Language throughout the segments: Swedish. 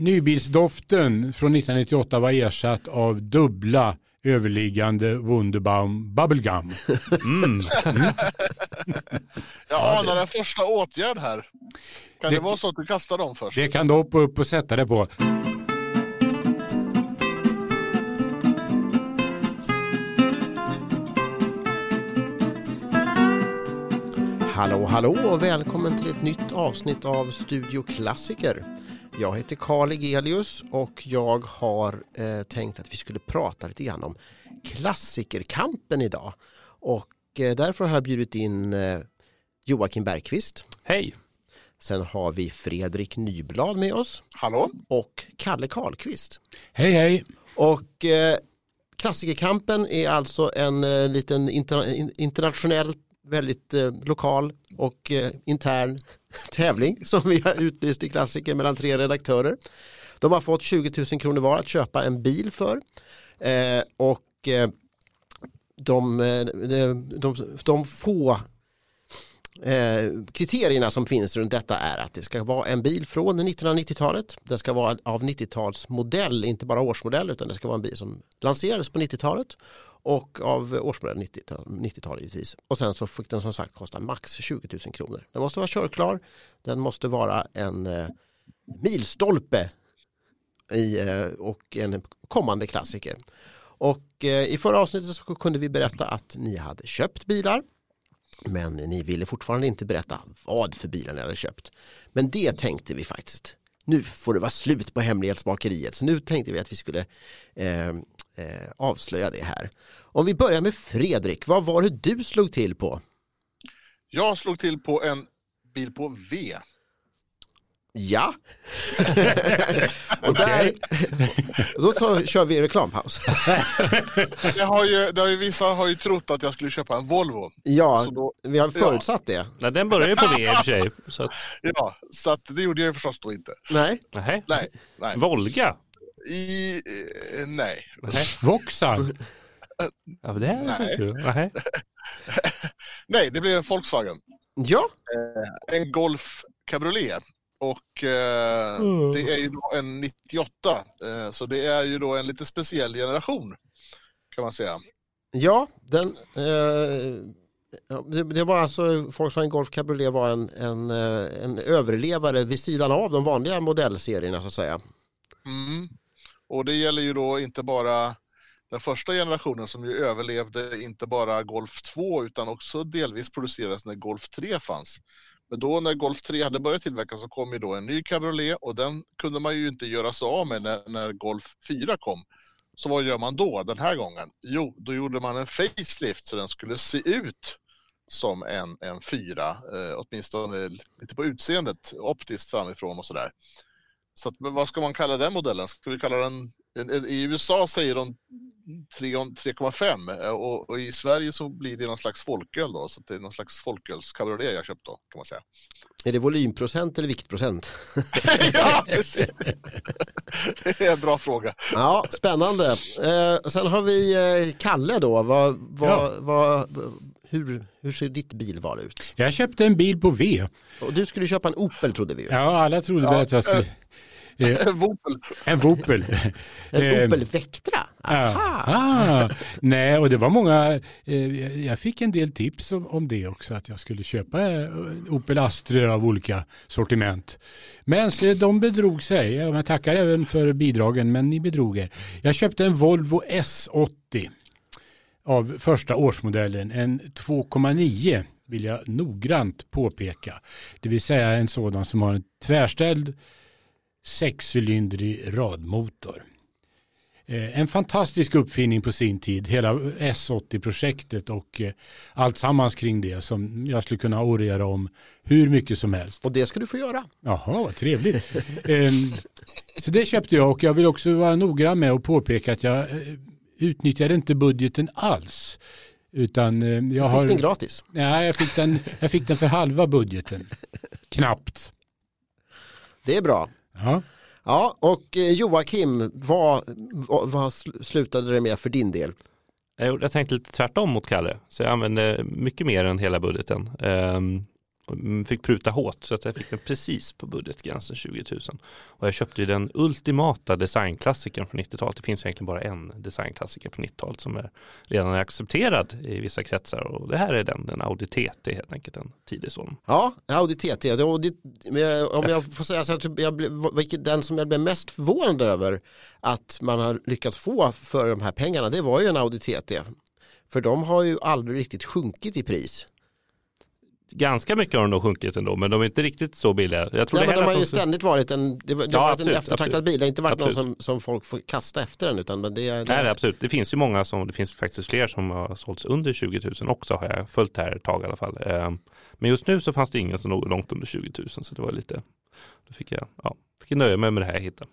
nybilsdoften från 1998 var ersatt av dubbla överliggande Wunderbaum Bubblegum. Mm. Mm. Jag anar en första åtgärd här. Kan det, det vara så att du kastar dem först? Det kan du hoppa upp och sätta det på. Hallå hallå och välkommen till ett nytt avsnitt av Studio Klassiker. Jag heter Karl Egelius och jag har eh, tänkt att vi skulle prata lite grann om klassikerkampen idag. Och eh, därför har jag bjudit in eh, Joakim Bergqvist. Hej! Sen har vi Fredrik Nyblad med oss. Hallå! Och Kalle Karlqvist. Hej hej! Och eh, Klassikerkampen är alltså en eh, liten inter internationell väldigt eh, lokal och eh, intern tävling som vi har utlyst i Klassiker mellan tre redaktörer. De har fått 20 000 kronor var att köpa en bil för. Eh, och eh, de, eh, de, de, de få Eh, kriterierna som finns runt detta är att det ska vara en bil från 1990-talet. Det ska vara av 90-talsmodell, inte bara årsmodell utan det ska vara en bil som lanserades på 90-talet och av årsmodell 90-tal givetvis. Och sen så fick den som sagt kosta max 20 000 kronor. Den måste vara körklar, den måste vara en eh, milstolpe i, eh, och en kommande klassiker. Och eh, i förra avsnittet så kunde vi berätta att ni hade köpt bilar men ni ville fortfarande inte berätta vad för bilar ni hade köpt. Men det tänkte vi faktiskt. Nu får det vara slut på hemlighetsmakeriet. Så nu tänkte vi att vi skulle eh, eh, avslöja det här. Om vi börjar med Fredrik, vad var det du slog till på? Jag slog till på en bil på V. Ja. och där, då tar, kör vi reklampaus. det har ju, det har ju, vissa har ju trott att jag skulle köpa en Volvo. Ja, då, vi har förutsatt ja. det. Nej, den börjar ju på V i och för sig. Så att... Ja, så att det gjorde jag förstås då inte. Nej. Nej. nej, nej. Volga? I, eh, nej. nej. Vauxhall? ja, det är nej. nej. nej, det blev en Volkswagen. Ja. Eh, en Golf Cabriolet. Och eh, mm. det är ju då en 98, eh, så det är ju då en lite speciell generation kan man säga. Ja, den, eh, det, det, var alltså Volkswagen Golf Cabriolet var en, en, eh, en överlevare vid sidan av de vanliga modellserierna så att säga. Mm. Och det gäller ju då inte bara den första generationen som ju överlevde inte bara Golf 2 utan också delvis producerades när Golf 3 fanns. Men då när Golf 3 hade börjat tillverkas så kom ju då en ny cabriolet och den kunde man ju inte göra sig av med när, när Golf 4 kom. Så vad gör man då den här gången? Jo, då gjorde man en facelift så den skulle se ut som en, en 4, eh, åtminstone lite på utseendet optiskt framifrån och sådär. Så att, vad ska man kalla den modellen? Ska vi kalla den i USA säger de 3,5 och, och, i Sverige så blir det någon slags folköl då, så det är någon slags folkölskabriolet jag köpt då kan man säga. Är det volymprocent eller viktprocent? ja, precis. det är en bra fråga. Ja, spännande. Eh, sen har vi eh, Kalle då. Vad, vad, ja. vad, hur, hur ser ditt bilval ut? Jag köpte en bil på V. Och du skulle köpa en Opel trodde vi. Ja, alla trodde ja, väl att jag skulle Eh, en Vopel. En Vopel. en eh, Opel Vectra? Ah, nej, och det var många, eh, jag fick en del tips om, om det också, att jag skulle köpa Opel Astra av olika sortiment. Men så, de bedrog sig, jag tackar även för bidragen, men ni bedrog er. Jag köpte en Volvo S80 av första årsmodellen, en 2,9 vill jag noggrant påpeka. Det vill säga en sådan som har en tvärställd sexcylindrig radmotor. Eh, en fantastisk uppfinning på sin tid, hela S80-projektet och eh, allt sammans kring det som jag skulle kunna orera om hur mycket som helst. Och det ska du få göra. Jaha, vad trevligt. Ehm, så det köpte jag och jag vill också vara noggrann med att påpeka att jag eh, utnyttjade inte budgeten alls. Utan jag du fick har... den gratis? Nej, jag fick den, jag fick den för halva budgeten. Knappt. Det är bra. Ja. Ja, och eh, Joakim, vad, vad, vad slutade det med för din del? Jag tänkte lite tvärtom mot Kalle, så jag använde mycket mer än hela budgeten. Mm, fick pruta hårt så att jag fick den precis på budgetgränsen 20 000. Och jag köpte ju den ultimata designklassikern från 90-talet. Det finns egentligen bara en designklassiker från 90-talet som är redan är accepterad i vissa kretsar och det här är den, den Audi TT helt enkelt en tidig sådan. Ja, Audi TT. Om jag får säga så att jag blev, den som jag blev mest förvånad över att man har lyckats få för de här pengarna det var ju en Audi TT. För de har ju aldrig riktigt sjunkit i pris. Ganska mycket har de nog sjunkit ändå, men de är inte riktigt så billiga. Jag tror det men de har ju ständigt varit en, det, det ja, varit absolut, en eftertraktad bil. Det har inte varit absolut. någon som, som folk får kasta efter den. Utan det, det, Nej, det absolut. Det finns ju många som, det finns faktiskt fler som har sålts under 20 000 också har jag följt här ett tag i alla fall. Ehm, men just nu så fanns det ingen som låg långt under 20 000 så det var lite, då fick jag, ja, fick jag nöja mig med det här jag hittade.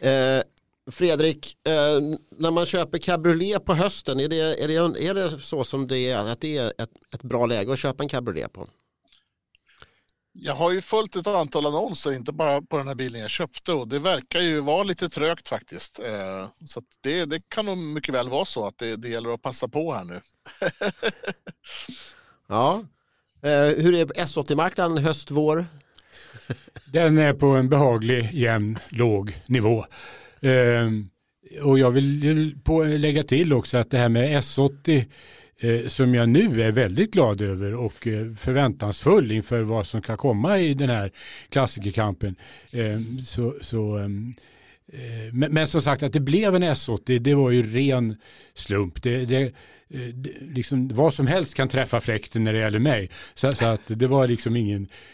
Eh, Fredrik, eh, när man köper cabriolet på hösten, är det, är, det, är det så som det är, att det är ett, ett bra läge att köpa en cabriolet på? Jag har ju följt ett antal annonser, inte bara på den här bilen jag köpte och det verkar ju vara lite trögt faktiskt. Eh, så det, det, kan nog mycket väl vara så att det, det gäller att passa på här nu. ja, eh, hur är S80-marknaden höst, vår? Den är på en behaglig, jämn, låg nivå. Ehm, och jag vill på, lägga till också att det här med S80 eh, som jag nu är väldigt glad över och eh, förväntansfull inför vad som kan komma i den här klassikerkampen. Ehm, så, så ehm, eh, men, men, som sagt att det blev en S80 det var ju ren slump. Det, det, eh, det, liksom, vad som helst kan träffa fläkten när det gäller mig. Så, så att det var liksom ingen Eh,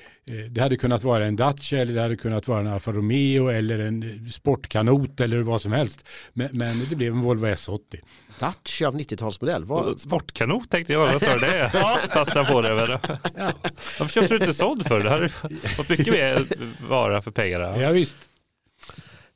det hade kunnat vara en Dacia eller det hade kunnat vara en Alfa Romeo eller en sportkanot eller vad som helst. Men, men det blev en Volvo S80. Dacia av 90-talsmodell? Vad... Sportkanot tänkte jag, vad sa du det? Fastna på det. Ja. Varför köpte du inte såld för? Det hade fått mycket mer vara för pengarna. Ja, visst.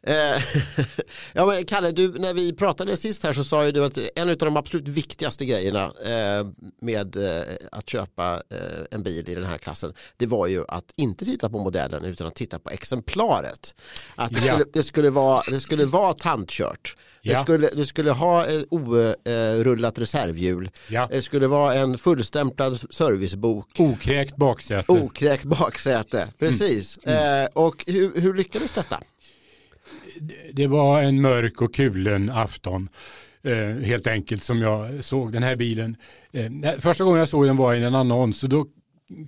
Eh, ja, men Kalle, du, när vi pratade sist här så sa ju du att en av de absolut viktigaste grejerna eh, med eh, att köpa en bil i den här klassen det var ju att inte titta på modellen utan att titta på exemplaret. Att det, ja. skulle, det, skulle, vara, det skulle vara tandkört. Ja. Det, skulle, det skulle ha ett orullat reservhjul. Ja. Det skulle vara en fullstämplad servicebok. Okräkt baksäte. Okräkt baksäte, precis. Mm. Mm. och hur, hur lyckades detta? Det var en mörk och kulen afton. Eh, helt enkelt som jag såg den här bilen. Eh, första gången jag såg den var i en annons och då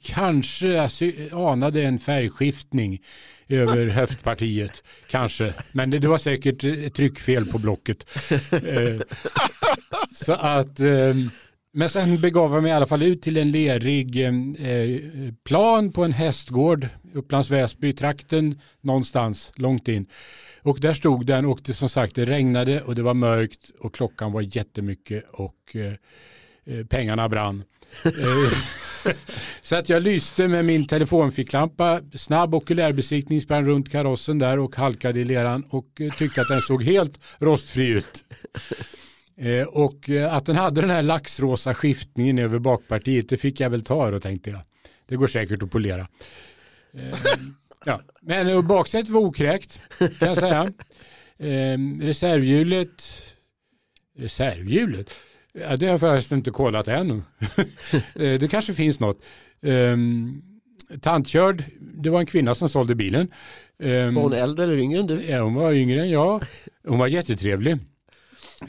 kanske jag anade en färgskiftning över höftpartiet. Kanske, men det, det var säkert ett tryckfel på blocket. Eh, så att ehm, men sen begav jag mig i alla fall ut till en lerig eh, eh plan på en hästgård, Upplands Väsby-trakten, någonstans långt in. Och där stod den och det som sagt det regnade och det var mörkt och klockan var jättemycket och eh, eh pengarna brann. Eh, så att jag lyste med min telefonficklampa, snabb okulärbesiktning, sprang runt karossen där och halkade i leran och tyckte att den såg helt rostfri ut. Eh, och eh, att den hade den här laxrosa skiftningen över bakpartiet, det fick jag väl ta då tänkte jag. Det går säkert att polera. Eh, ja. Men baksätet var okräkt kan jag säga. Eh, reservhjulet, reservhjulet, ja, det har jag förresten inte kollat än. Det kanske finns något. Eh, tantkörd, det var en kvinna som sålde bilen. Var hon äldre eller yngre än du? Ja, hon var yngre än jag. Hon var jättetrevlig.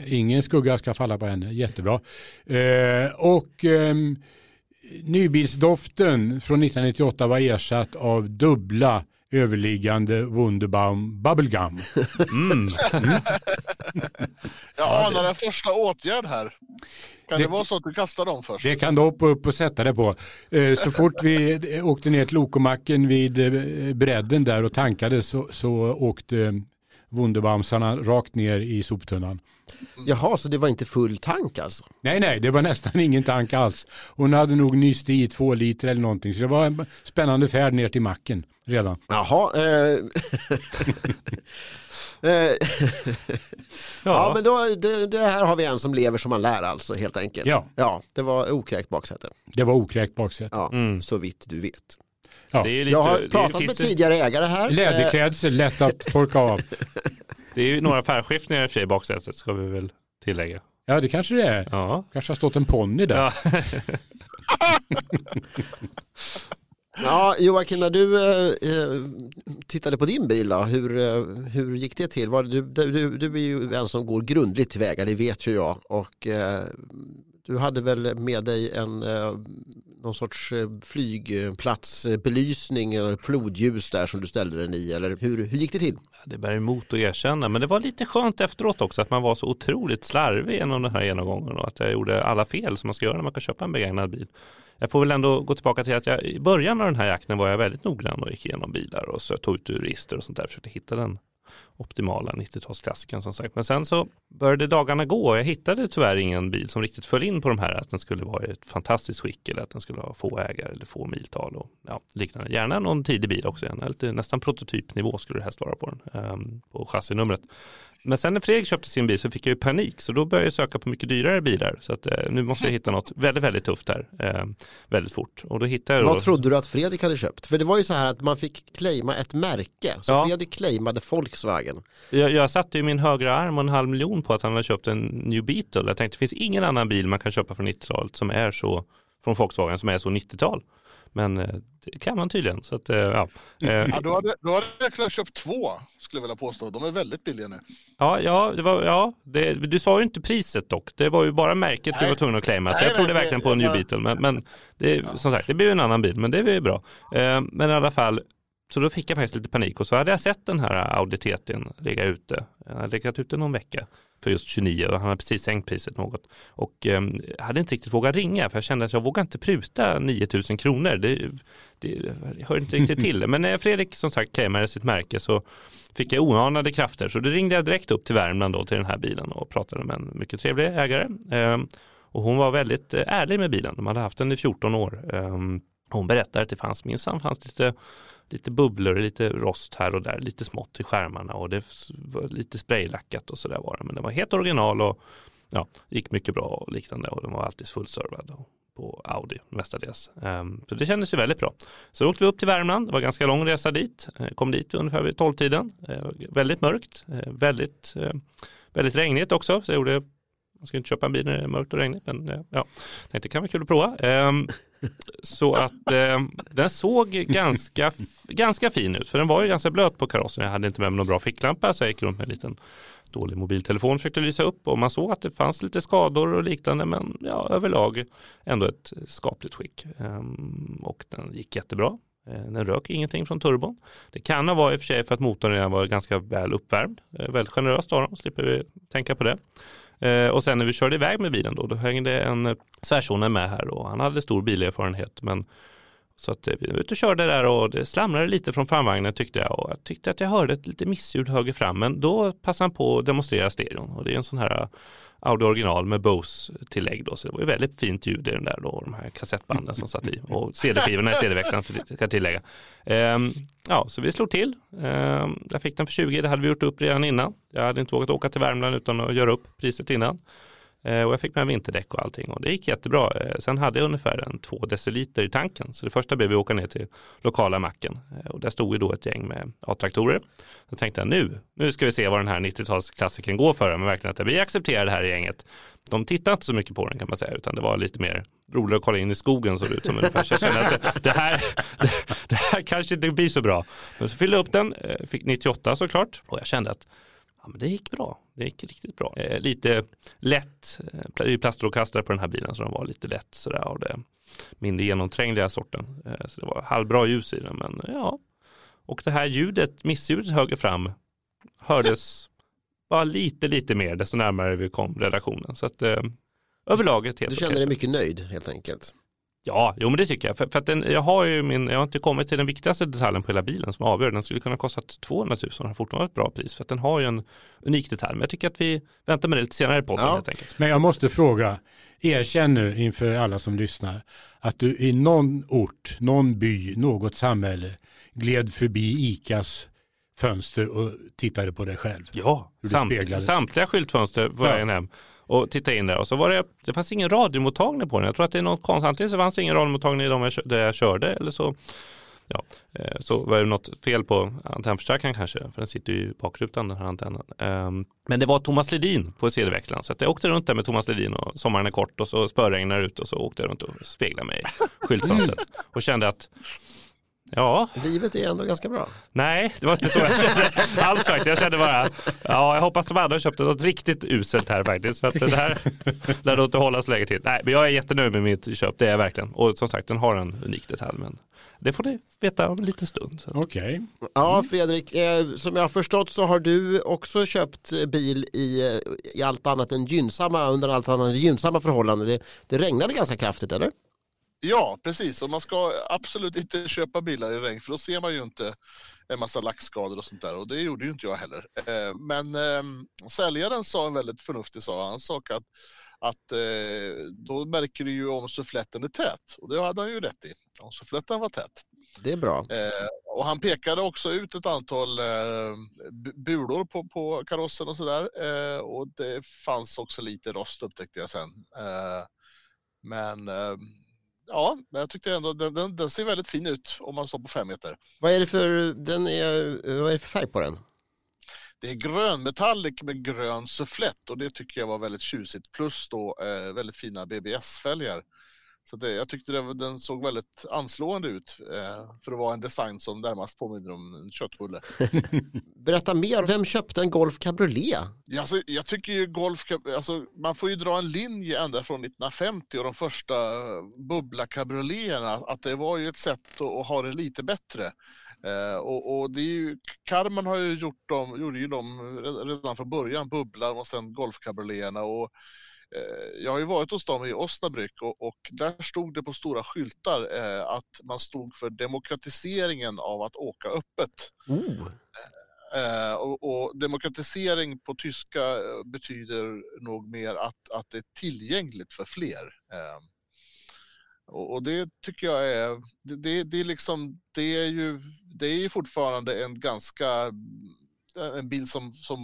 Ingen skugga ska falla på henne, jättebra. Eh, och eh, nybilsdoften från 1998 var ersatt av dubbla överliggande Wunderbaum Bubblegum. Mm. Mm. Jag anar en första åtgärd här. Kan det, det vara så att du kastar dem först? Det kan du hoppa upp och sätta det på. Eh, så fort vi åkte ner till Lokomacken vid eh, bredden där och tankade så, så åkte Wunderbaumsarna rakt ner i soptunnan. Jaha, så det var inte full tank alltså? Nej, nej, det var nästan ingen tank alls. Hon hade nog nyst i två liter eller någonting, så det var en spännande färd ner till macken redan. Jaha. Eh... eh ja. ja. men då, det, det, här har vi en som lever som man lär alltså helt enkelt. Ja, ja det var okräkt baksäte. Det var okräkt baksäte. Ja, mm. så vitt du vet. Ja. Lite, jag har pratat med tidigare ägare här. Läderklädsel, lätt att torka av. Det är ju några färgskiftningar i och för sig i baksätet ska vi väl tillägga. Ja det kanske det är. Ja. Kanske har stått en ponny där. Ja. Ja, Joakim, när du eh, tittade på din bil, då, hur, eh, hur gick det till? Var, du, du, du är ju en som går grundligt tillväga, det vet ju jag. Och, eh, du hade väl med dig en, eh, någon sorts eh, flygplatsbelysning eller flodljus där som du ställde den i, eller hur, hur gick det till? Det bär emot att erkänna, men det var lite skönt efteråt också att man var så otroligt slarvig genom den här genomgången och att jag gjorde alla fel som man ska göra när man kan köpa en begagnad bil. Jag får väl ändå gå tillbaka till att jag i början av den här jakten var jag väldigt noggrann och gick igenom bilar och så tog ut ur register och sånt där, försökte hitta den optimala 90-talsklassikern som sagt. Men sen så började dagarna gå och jag hittade tyvärr ingen bil som riktigt föll in på de här att den skulle vara i ett fantastiskt skick eller att den skulle ha få ägare eller få miltal och ja, liknande. Gärna någon tidig bil också, lite, nästan prototypnivå skulle det helst vara på den, um, på chassinumret. Men sen när Fredrik köpte sin bil så fick jag ju panik så då började jag söka på mycket dyrare bilar. Så att, eh, nu måste jag hitta något väldigt, väldigt tufft här eh, väldigt fort. Och då hittade jag Vad då... trodde du att Fredrik hade köpt? För det var ju så här att man fick claima ett märke. Så Ja. Fredrik claimade Volkswagen. Jag, jag satte ju min högra arm och en halv miljon på att han hade köpt en New Beetle. Jag tänkte det finns ingen annan bil man kan köpa från 90-talet som är så från Volkswagen som är så 90-tal. Men eh, det kan man tydligen. Så att, eh, ja. Eh, Ja, då, hade, då hade jag kunnat köpt två, skulle jag vilja påstå. De är väldigt billiga nu. Ja, ja, det var, ja det, du sa ju inte priset dock. Det var ju bara märket du Nej. var tvungen att claima. Så Nej, jag trodde nej, verkligen på en New Beetle. Men, men det, som sagt, det blir ju en annan bil. Men det är ju bra. Eh, men i alla fall, så då fick jag faktiskt lite panik. Och så hade jag sett den här Audi TT'n ligga ute. Jag hade legat ute någon vecka för just 29 och han hade precis sänkt priset något. Och eh, hade inte riktigt vågat ringa för jag kände att jag vågar inte pruta 9000 kronor. Det, det hör inte riktigt till. Men när Fredrik som sagt claimade sitt märke så fick jag oanade krafter. Så då ringde jag direkt upp till Värmland då till den här bilen och pratade med en mycket trevlig ägare. Ehm, och hon var väldigt eh, ärlig med bilen. De hade haft den i 14 år. Ehm, hon berättade att det fanns minsann fanns lite, lite bubblor, lite rost här och där, lite smått i skärmarna och det var lite spraylackat och sådär var det. Men det var helt original och ja, gick mycket bra och liknande och den var alltid fullservad på Audi mestadels. Ehm, så det kändes ju väldigt bra. Så åkte vi upp till Värmland, det var ganska lång resa dit, eh, kom dit ungefär vid tolvtiden. Eh, väldigt mörkt, eh, väldigt, väldigt regnigt också. Så jag gjorde, man ska inte köpa en bil när det är mörkt och regnigt, men ja, tänkte det kan vara kul att prova. Ehm, så att ehm, den såg ganska, ganska fin ut, för den var ju ganska blöt på karossen. Jag hade inte med mig någon bra ficklampa, så jag gick runt med en liten dålig mobiltelefon försökte lysa upp och man såg att det fanns lite skador och liknande men ja, överlag ändå ett skapligt skick. Ehm, och den gick jättebra. Eh, den rök ingenting från turbon. Det kan ha varit i och för sig för att motorn redan var ganska väl uppvärmd. Eh, väldigt generöst av dem, slipper vi tänka på det. Eh, och sen när vi körde iväg med bilen då, då hängde en svärson svärsonen med här och han hade stor bilerfarenhet men så att eh, vi var ute och körde där och det slamrade lite från framvagnen tyckte jag och jag tyckte att jag hörde ett lite missljud höger fram men då passade han på att demonstrera stereon och det är en sån här eh, Audi original med Bose-tillägg då så det var ju väldigt fint ljud i den där då de här kassettbanden som satt i och CD-skivorna i CD-växeln ska jag tillägga. Ehm, ja, så vi slog till. Ehm, jag fick den för 20, det hade vi gjort upp redan innan. Jag hade inte vågat åka till Värmland utan att göra upp priset innan. Eh, och jag fick med vinterdäck och allting och det gick jättebra. Eh, sen hade jag ungefär en två deciliter i tanken. Så det första blev vi åka ner till lokala macken. Eh, och där stod ju då ett gäng med A-traktorer. Så tänkte jag nu, nu ska vi se vad den här 90-talsklassikern går för. Men verkligen att vi accepterar det här gänget. De tittade inte så mycket på den kan man säga. Utan det var lite mer roligt att kolla in i skogen såg det ut som ungefär. Så jag kände att det, det, här, det, det här kanske inte blir så bra. Men så fyllde jag upp den, fick 98 såklart. Och jag kände att Ja, men det gick bra. Det gick riktigt bra. Eh, lite lätt, eh, det är plastråkastare på den här bilen så den var lite lätt sådär av det mindre genomträngliga sorten. Eh, så det var halvbra ljus i den men ja. Och det här ljudet, missljudet höger fram hördes bara lite, lite mer desto närmare vi kom redaktionen. Så att eh, överlag ett helt Du okej dig mycket nöjd helt enkelt. Ja, jo men det tycker jag. För, för att den, jag har ju min, jag har inte kommit till den viktigaste detaljen på hela bilen som avgör. Den skulle kunna kosta 200 000 och har fortfarande ett bra pris. För att den har ju en unik detalj. Men jag tycker att vi väntar med det lite senare i podden Ja. helt enkelt. Men jag måste fråga, erkänn nu inför alla som lyssnar att du i någon ort, någon by, något samhälle gled förbi ICAs fönster och tittade på dig själv. Ja, samt, samtliga skyltfönster på Ja. vägen hem och titta in där. Och så var det, det fanns ingen radiomottagning på den. Jag tror att det är något konstigt. Antingen så fanns det ingen radiomottagning i de jag, där jag körde eller så, ja, eh, så var det något fel på antennförstärkaren kanske. För den sitter ju i bakrutan den här antennen. Ehm, Men det var Thomas Ledin på CD-växlaren. Så jag åkte runt där med Thomas Ledin och sommaren är kort och så spöregnar ut och så åkte jag runt och speglade mig i skyltfönstret. Och kände att Ja, Livet är ändå ganska bra. nej, det var inte så jag kände alls faktiskt. Jag kände bara, ja, jag hoppas de andra köpte något riktigt uselt här faktiskt. För att det här lär nog inte hålla så länge till. Nej, men jag är jättenöjd med mitt köp, det är jag verkligen. Och som sagt, den har en unik detalj. Men det får ni veta om en liten stund. Okej. Ja, Fredrik, eh, som jag har förstått så har du också köpt bil i, eh, i allt annat än gynnsamma, under allt annat än gynnsamma förhållanden. Det, det regnade ganska kraftigt, eller? Ja, precis. Och man ska absolut inte köpa bilar i regn för då ser man ju inte en massa lackskador och sånt där. Och det gjorde ju inte jag heller. Eh, Men eh, säljaren sa en väldigt förnuftig sak. Han att, att eh, då märker du ju om suffletten är tät. Och det hade han ju rätt i. Om suffletten var tät. Det är bra. Eh, och han pekade också ut ett antal eh, bu- bulor på, på karossen och sådär. Och det fanns också lite rost upptäckte jag sen. Men eh, ja, men jag tyckte ändå den, den, den ser väldigt fin ut om man står på fem meter. Vad är det för, den är, vad är det för färg på den? Det är grönmetallic med grön sufflett och det tycker jag var väldigt tjusigt. Plus då eh, väldigt fina BBS-fälgar. Så det, jag tyckte det, den såg väldigt anslående ut eh, för att vara en design som närmast påminner om en köttbulle. Berätta mer, vem köpte en Golf Cabriolet? Ja, Alltså, jag tycker ju golf, alltså, man får ju dra en linje ända från 1950 och de första bubbla cabrioleterna, att det var ju ett sätt att, att ha det lite bättre. Eh, och, och det är ju, Karman har ju gjort dem, gjorde ju dem redan från början, bubblar och sen golfcabrioleterna. Och, eh, jag har ju varit hos dem i Osnabrück och, och där stod det på stora skyltar eh, att man stod för demokratiseringen av att åka öppet. Oh, Eh, och, och demokratisering på tyska eh, betyder nog mer att, att det är tillgängligt för fler. Eh, och, och det tycker jag är, det, det, det är liksom, det är ju, det är ju fortfarande en ganska, eh, en bil som, som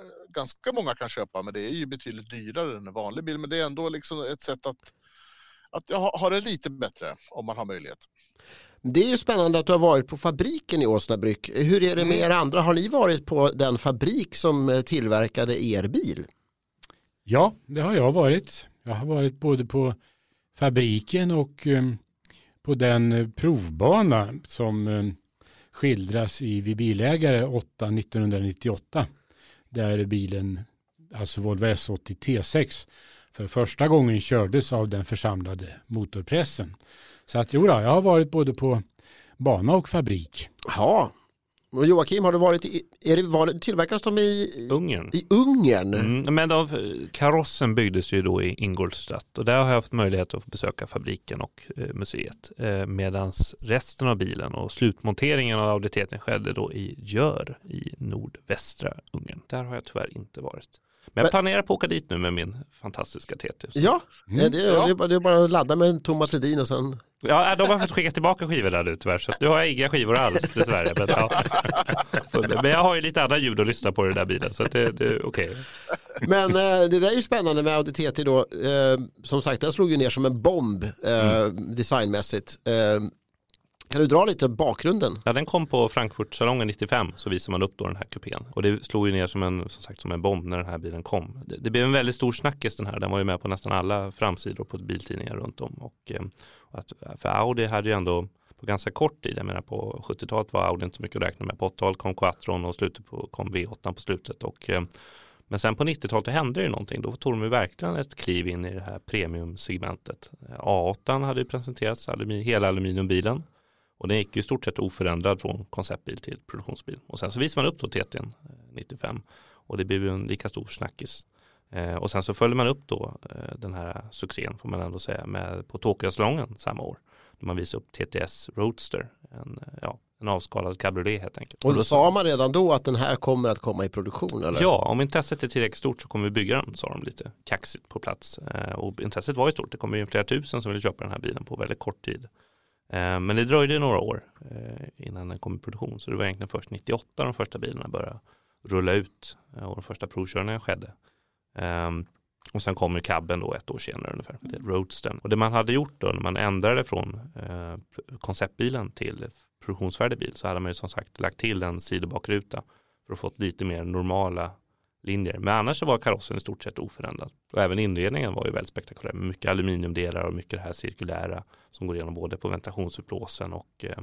eh, ganska många kan köpa, men det är ju betydligt dyrare än en vanlig bil, men det är ändå liksom ett sätt att att ha, ha det lite bättre om man har möjlighet. det är ju spännande att du har varit på fabriken i Åsnabrück. Hur är det med er andra? Har ni varit på den fabrik som eh, tillverkade er bil? Ja, det har jag varit. Jag har varit både på fabriken och eh, på den eh, provbana som eh, skildras i Vi bilägare 8 1998. Där bilen, alltså Volvo S80 T6, för första gången kördes av den församlade motorpressen. Så att jo, då, jag har varit både på bana och fabrik. Ja, och Joakim, har du varit i, är det, var, det- tillverkas de i, Ungern. i Ungern? Mm, men då, karossen byggdes ju då i Ingolstadt och där har jag haft möjlighet att besöka fabriken och eh, museet. Eh, Medan resten av bilen och slutmonteringen av auditeten skedde då i Gör i nordvästra Ungern. Där har jag tyvärr inte varit. Men jag planerar på att åka dit nu med min fantastiska TT. Ja, Mm. eh, det, är- Ja. det, är bara, det är bara att ladda med Thomas Ledin och sen... Ja, de har fått skicka tillbaka skivor där nu tyvärr, så nu har jag inga skivor alls dessvärre. Men, ja. men jag har ju lite andra ljud att lyssna på i den där bilen, så det, det är okej. Men eh, det där är ju spännande med Audi TT då. Eh, som sagt, den slog ju ner som en bomb eh, designmässigt. Kan du dra lite bakgrunden? Ja, den kom på Frankfurtsalongen 95 så visade man upp då den här kupén. Och det slog ju ner som en, som sagt, som en bomb när den här bilen kom. Det, det blev en väldigt stor snackis den här. Den var ju med på nästan alla framsidor på biltidningar runt om. Och, och att, för Audi hade ju ändå på ganska kort tid, jag menar på 70-talet var Audi inte så mycket att räkna med. På 80-talet kom Quattron och slutet på, kom V8 på slutet. Och, eh, men sen på 90-talet hände det någonting. Då tog de ju verkligen ett kliv in i det här premiumsegmentet. A8 hade ju presenterats, aluminium, hela aluminiumbilen. Och den gick ju i stort sett oförändrad från konceptbil till produktionsbil. Och sen så visade man upp då TT'n eh, 95 och det blev ju en lika stor snackis. Eh, och sen så följde man upp då eh, den här succén får man ändå säga med på Tokyo-salongen samma år. När man visade upp TTS Roadster, en, eh, ja, en avskalad cabriolet helt enkelt. Och då då sa man redan då att den här kommer att komma i produktion? Eller? Ja, om intresset är tillräckligt stort så kommer vi bygga den, sa de lite kaxigt på plats. Eh, och intresset var ju stort, det kom ju flera tusen som ville köpa den här bilen på väldigt kort tid. Eh, men det dröjde några år eh, innan den kom i produktion, så det var egentligen först 98 de första bilarna började rulla ut eh, och de första provkörningarna skedde. Ehm, och sen kom ju cabben då ett år senare ungefär, till Roadstern. Och det man hade gjort då när man ändrade från konceptbilen till produktionsfärdig bil så hade man ju som sagt lagt till en sidobakruta för att få lite mer normala linjer. Men annars så var karossen i stort sett oförändrad. Och även inredningen var ju väldigt spektakulär mycket aluminiumdelar och mycket det här cirkulära som går igenom både på ventilationsupplåsen och Eh,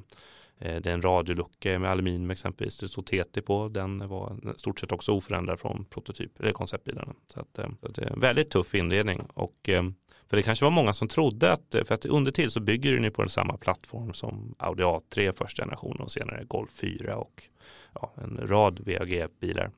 Eh, det är en radiolucka med aluminium exempelvis. Det står TT på. Den var stort sett också oförändrad från prototyp, eller konceptbilarna. Så, att, eh, det är en väldigt tuff inredning. Och, eh, för det kanske var många som trodde att, för att under till så bygger den ju på samma plattform som Audi A3 första generationen och senare Golf 4 och ja, en rad VAG-bilar.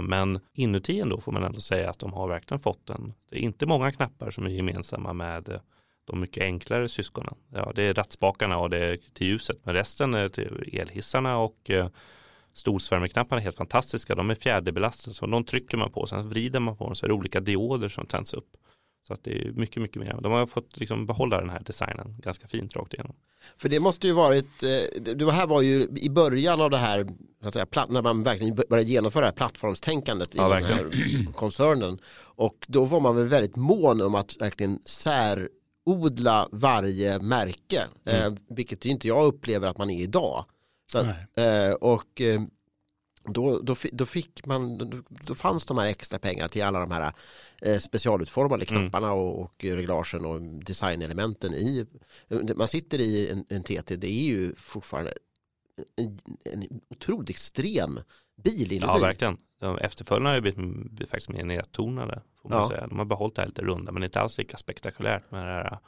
Men inuti ändå får man ändå säga att de har verkligen fått en, det är inte många knappar som är gemensamma med de mycket enklare syskonen. Ja, det är rattspakarna och det är till ljuset, men resten är till elhissarna och eh, storsvärmeknapparna är helt fantastiska. De är fjäderbelastade, så de trycker man på, sen vrider man på dem så är det olika dioder som tänds upp. Så att det är mycket, mycket mer. De har fått liksom behålla den här designen ganska fint rakt igenom. För det måste ju varit, eh, det här var ju i början av det här, säga, när man verkligen började genomföra det här plattformstänkandet i ja, den här koncernen. Och då var man väl väldigt mån om att verkligen sär odla varje märke, mm. eh, vilket inte jag upplever att man är idag. Så, eh, och eh, då, då, då, fick man, då, då, fanns de här extra pengarna till alla de här eh, specialutformade mm. knapparna mm. och, och reglagen och designelementen i. Man sitter i en, en TT, det är ju fortfarande en, en otroligt extrem bil inuti. Ja, verkligen. Efterföljarna har ju blivit faktiskt mer nedtonade. Får man ja. säga. De har behållit det här lite runda men inte alls lika spektakulärt med det här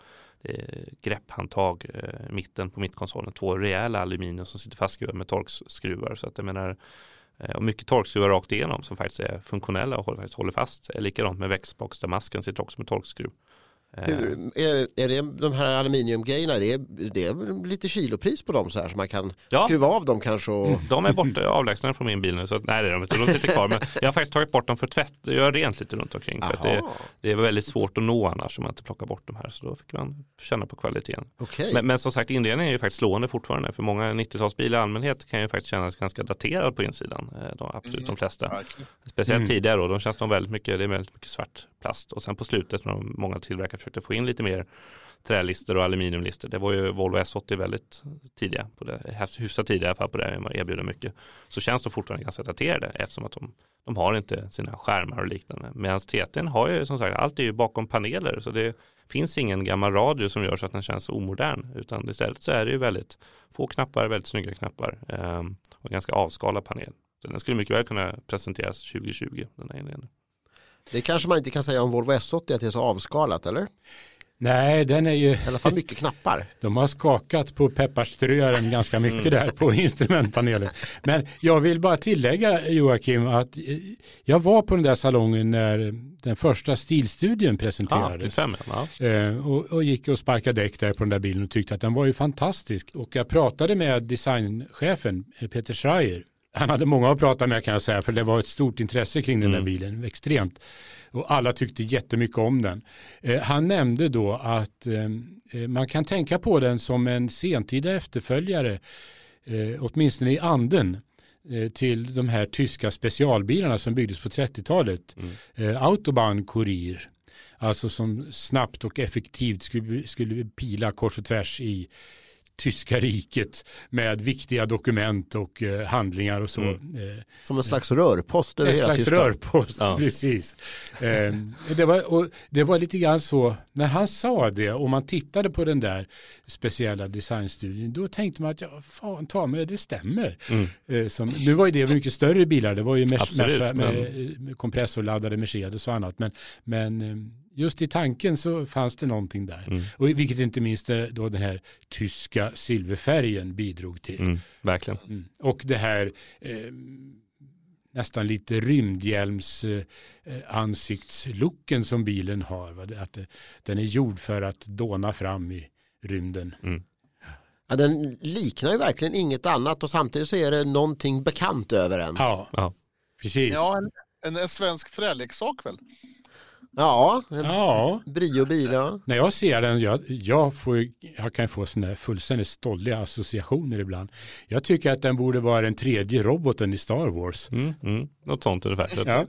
eh, grepphandtag eh, mitten på mittkonsolen. Två rejäla aluminium som sitter fastskruvade med torkskruvar. Så att jag menar, eh, och mycket torkskruvar rakt igenom som faktiskt är funktionella och håller, faktiskt håller fast. Likadant med växtboxdamasken sitter också med torkskruv. Hur, är, är det de här aluminiumgrejerna, det är, det är lite kilopris på dem så här så man kan ja. skruva av dem kanske? Och... Mm, de är borta, avlägsna från min bil nu, så nej det är de inte, de sitter kvar. Men jag har faktiskt tagit bort dem för tvätt, jag gör rent lite runt omkring. För det, det, är väldigt svårt att nå annars om man inte plockar bort de här, så då fick man känna på kvaliteten. Okay. Men, men som sagt, inredningen är ju faktiskt slående fortfarande, för många 90-talsbilar i allmänhet kan ju faktiskt kännas ganska daterad på insidan, eh, de, absolut mm. de flesta. Speciellt mm. tidigare då, de känns de väldigt mycket, det är väldigt mycket svart plast och sen på slutet när många tillverkare försökte få in lite mer trälister och aluminiumlister. Det var ju Volvo S80 väldigt tidiga på det, hyfsat tidiga i alla fall på det, man erbjuder mycket. Så känns de fortfarande ganska daterade eftersom att de, de har inte sina skärmar och liknande. Medan TT'n har ju som sagt, allt är ju bakom paneler så det finns ingen gammal radio som gör så att den känns omodern utan istället så är det ju väldigt få knappar, väldigt snygga knappar ehm, och ganska avskalad panel. Så den skulle mycket väl kunna presenteras 2020, den här inredningen. Det kanske man inte kan säga om Volvo S80 att det är så avskalat eller? Nej, den är ju... I alla fall mycket knappar. De har skakat på pepparströaren ganska mycket där på instrumentpanelen. Men jag vill bara tillägga Joakim att jag var på den där salongen när den första stilstudien presenterades. Ja, ja. Eh, och, och gick och sparkade däck där på den där bilen och tyckte att den var ju fantastisk. Och jag pratade med designchefen Peter Schreier han hade många att prata med kan jag säga för det var ett stort intresse kring den där mm. bilen, extremt. Och alla tyckte jättemycket om den. Eh, han nämnde då att eh, eh, man kan tänka på den som en sentida efterföljare, eh, åtminstone i anden, eh, till de här tyska specialbilarna som byggdes på 30-talet. Mm. Eh, Autobahn Kurier. Alltså som snabbt och effektivt skulle, skulle pila kors och tvärs i tyska riket med viktiga dokument och eh, handlingar och så. Mm. Eh, Som en slags rörpost över hela Tyskland. En slags rörpost, ja. precis. Eh, det, var, och det var lite grann så, när han sa det och man tittade på den där speciella designstudien, då tänkte man att ja, fan ta mig, det stämmer. Mm. Eh, som, nu var ju det mycket större bilar, det var ju Merca, med, med, med kompressorladdade Mercedes och annat, men, men eh, just i tanken så fanns det någonting där. Mm. Och vilket inte minst eh, då den här tyska silverfärgen bidrog till. Mm, verkligen. Mm. Och det här eh, nästan lite rymdhjälms eh, ansiktslucken som bilen har. Va? Att eh, den är gjord för att dåna fram i rymden. Mm. Ja, den liknar ju verkligen inget annat och samtidigt så är det någonting bekant över den. Ja, ja. precis. Ja, en, en svensk träleksak väl? Ja, ja. Brio bil. Ja. När jag ser den, jag, jag, får, jag kan få sådana fullständigt stolliga associationer ibland. Jag tycker att den borde vara den tredje roboten i Star Wars. Mm, mm. Något sånt ungefär. Ja.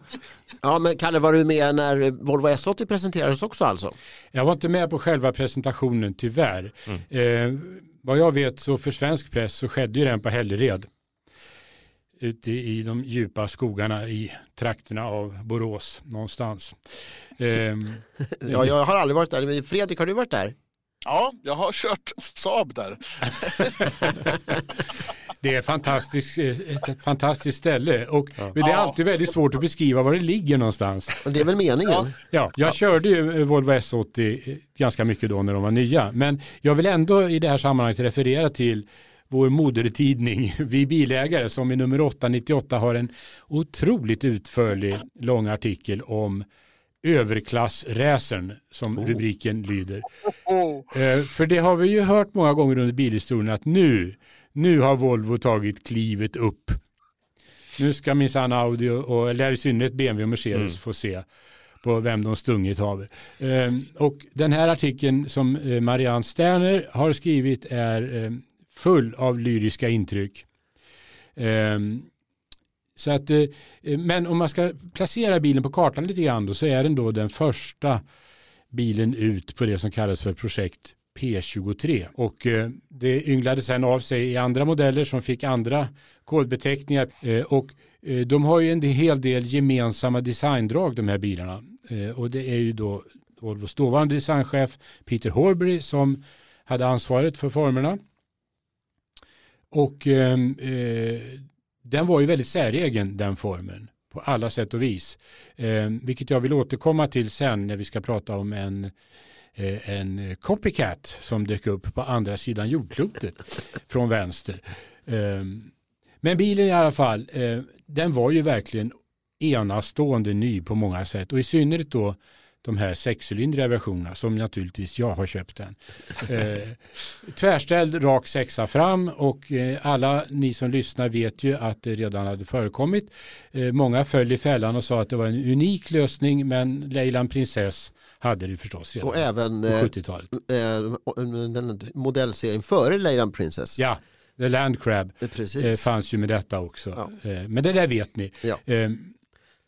ja, men Kalle, var du med när Volvo S80 presenterades också alltså? Jag var inte med på själva presentationen tyvärr. Mm. Eh, vad jag vet så för svensk press så skedde ju den på Hällered ute i de djupa skogarna i trakterna av Borås någonstans. Um, ja, jag har aldrig varit där. Fredrik, har du varit där? Ja, jag har kört Saab där. Det är fantastiskt, eh, ett, ett fantastiskt ställe och Ja. det är Ja. alltid väldigt svårt att beskriva var det ligger någonstans. Men det är väl meningen? Ja, jag körde ju eh, Volvo S80 eh, ganska mycket då när de var nya, men jag vill ändå i det här sammanhanget referera till vår modertidning Vi bilägare som i nummer 898 har en otroligt utförlig lång artikel om överklassracern som Oh. rubriken lyder. Eh, För det har vi ju hört många gånger under bilhistorien att nu, nu har Volvo tagit klivet upp. Nu ska minsann Audi och, och eller i synnerhet BMW och Mercedes Mm. få se på vem de stungit haver. Eh, Och den här artikeln som eh, Marianne Sterner har skrivit är eh, full av lyriska intryck. Eh, Så att, eh, men om man ska placera bilen på kartan lite grann då, så är den då den första bilen ut på det som kallas för projekt P23 och eh, det ynglade sen av sig i andra modeller som fick andra kodbeteckningar. Eh, och eh, de har ju en hel del gemensamma designdrag de här bilarna. Eh, och det är ju då Volvos dåvarande designchef Peter Horbury som hade ansvaret för formerna och ehm, eh, den var ju väldigt säregen den formen på alla sätt och vis. Eh, vilket jag vill återkomma till sen när vi ska prata om en, eh, en copycat som dök upp på andra sidan jordklotet från vänster. Eh, men bilen i alla fall, eh, den var ju verkligen enastående ny på många sätt och i synnerhet då de här sexcylindriga versionerna som naturligtvis jag har köpt den. Eh, tvärställd rak sexa fram och eh, alla ni som lyssnar vet ju att det redan hade förekommit. Eh, många föll i fällan och sa att det var en unik lösning men Leyland Princess hade det förstås redan Och även på eh, 70-talet. eh, den modellserien före Leyland Princess. Ja, The Land Crab Eh, eh, Precis. fanns ju med detta också. Ja. Eh, men det där vet ni. Ja.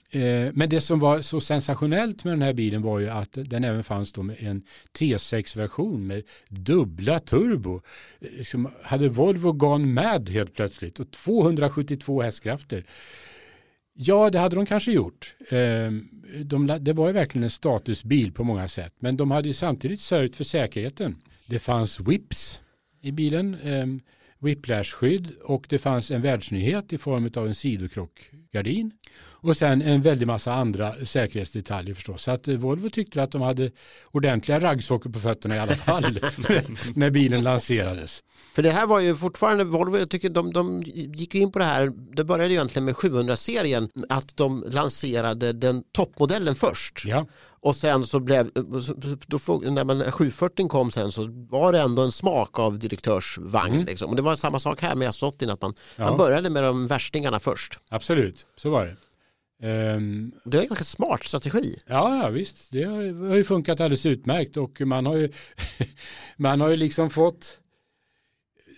Eh, men det som var så sensationellt med den här bilen var ju att den även fanns då med en T6-version med dubbla turbo. Eh, som hade Volvo gone mad helt plötsligt och 272 hästkrafter. Ja, det hade de kanske gjort. Ehm, de, det var ju verkligen en statusbil på många sätt. Men de hade ju samtidigt sörjt för säkerheten. Det fanns whips i bilen. whiplashskydd whiplash-skydd och det fanns en världsnyhet i form av en sidokrockgardin. Och sen en väldig massa andra säkerhetsdetaljer förstås. Så att eh, Volvo tyckte att de hade ordentliga raggsockor på fötterna i alla fall när bilen lanserades. För det här var ju fortfarande Volvo, jag tycker de, de gick in på det här, det började egentligen med 700-serien, att de lanserade den toppmodellen först. Ja, Och sen så blev, då, när man, 740 kom sen så var det ändå en smak av direktörsvagn. Mm. Liksom. Och det var samma sak här med S80, att man, Ja. man började med de värstingarna först. absolut. Så var det. Ehm, Det är en ganska smart strategi. Ja, ja visst. Det har har ju funkat alldeles utmärkt och man har ju, man har ju liksom fått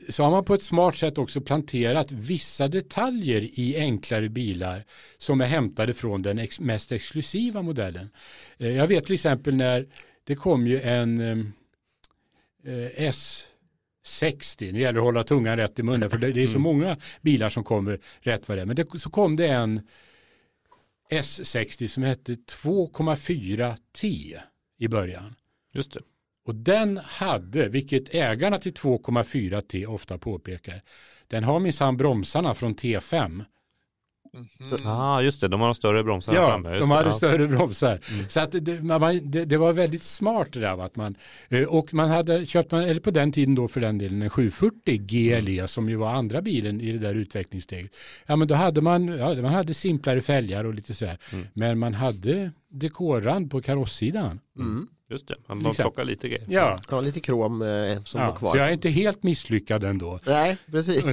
så har man på ett smart sätt också planterat vissa detaljer i enklare bilar som är hämtade från den ex mest exklusiva modellen. Eh, Jag vet till exempel när det kom ju en eh, S60, nu gäller det att hålla tungan rätt i munnen för det, det är så Mm. många bilar som kommer rätt vad det är. Men det, så kom det en S60 som hette 2,4 T i början. Just det. Och den hade, vilket ägarna till 2,4 T ofta påpekar, den har minsann bromsarna från T5. Mhm. Ah, just det, de har de större bromsarna Ja, framme. Just de det. hade ja. större bromsar. Mm. Så att det, man, det, det var väldigt smart det där. Att man, eh, och man hade köpt, man, eller på den tiden då för den delen, en 740 GLE Mm. som ju var andra bilen i det där utvecklingssteget. Ja men då hade man, ja, man hade simplare fälgar och lite sådär. Mm. Men man hade dekorrand på karossidan. Just det, man bara plockar lite grejer. Ja, Ja, lite krom eh, som var ja kvar. så jag är inte helt misslyckad ändå. Nej, precis.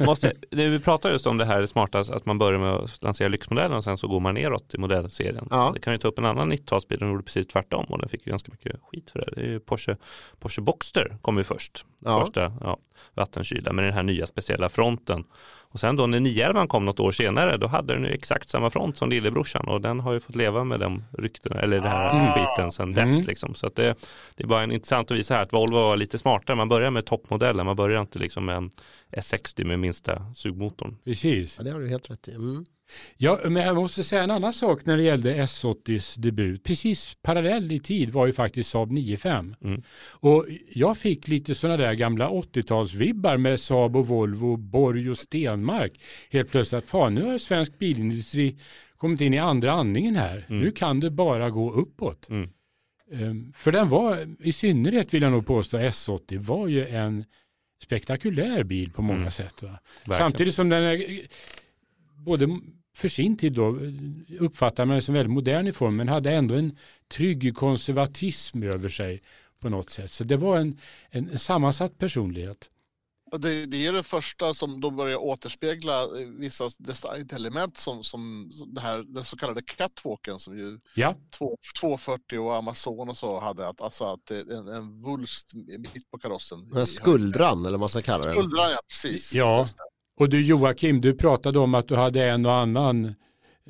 Måste, vi pratar just om det här smarta att man börjar med att lansera lyxmodellen och sen så går man neråt i modellserien. Ja. Det kan ju ta upp en annan 90-talsbil som gjorde precis tvärtom och den fick ju ganska mycket skit för det. Det är ju Porsche, Porsche Boxster kom ju först. Ja. Första ja, vattenkylda med den här nya speciella fronten. Och sen då när 911 kom något år senare då hade den ju exakt samma front som lillebrorsan och den har ju fått leva med de ryktena eller den här Ah. skiten sedan dess. Mm. Liksom. Så att det, det är bara en intressant att visa här att Volvo var lite smartare. Man börjar med toppmodellen, man börjar inte liksom med en S60 med minsta sugmotorn. Precis. Ja, det har du helt rätt i. Mm. Ja, men jag måste säga en annan sak när det gällde S80s debut. Precis parallell i tid var ju faktiskt Saab 95. Mm. Och jag fick lite sådana där gamla 80-talsvibbar med Saab och Volvo, Borg och Stenmark. Helt plötsligt, fan nu har svensk bilindustri kommit in i andra andningen här. Mm. Nu kan det bara gå uppåt. Mm. Ehm, För den var, i synnerhet vill jag nog påstå, S80 var ju en spektakulär bil på många Mm. sätt. Samtidigt som den är, både för sin tid då uppfattar man den som väldigt modern i form men hade ändå en trygg konservatism över sig på något sätt. Så det var en, en, en sammansatt personlighet. Det, det är det första som då börjar återspegla eh, vissa designelement som, som det här, den så kallade catwalken som ju Ja, två- 240 och Amazon och så hade. Att, alltså att det är en, en vulst mitt på karossen. Den skuldran eller vad man ska kalla den. Skuldran, ja precis. Ja. Och du Joakim, du pratade om att du hade en och annan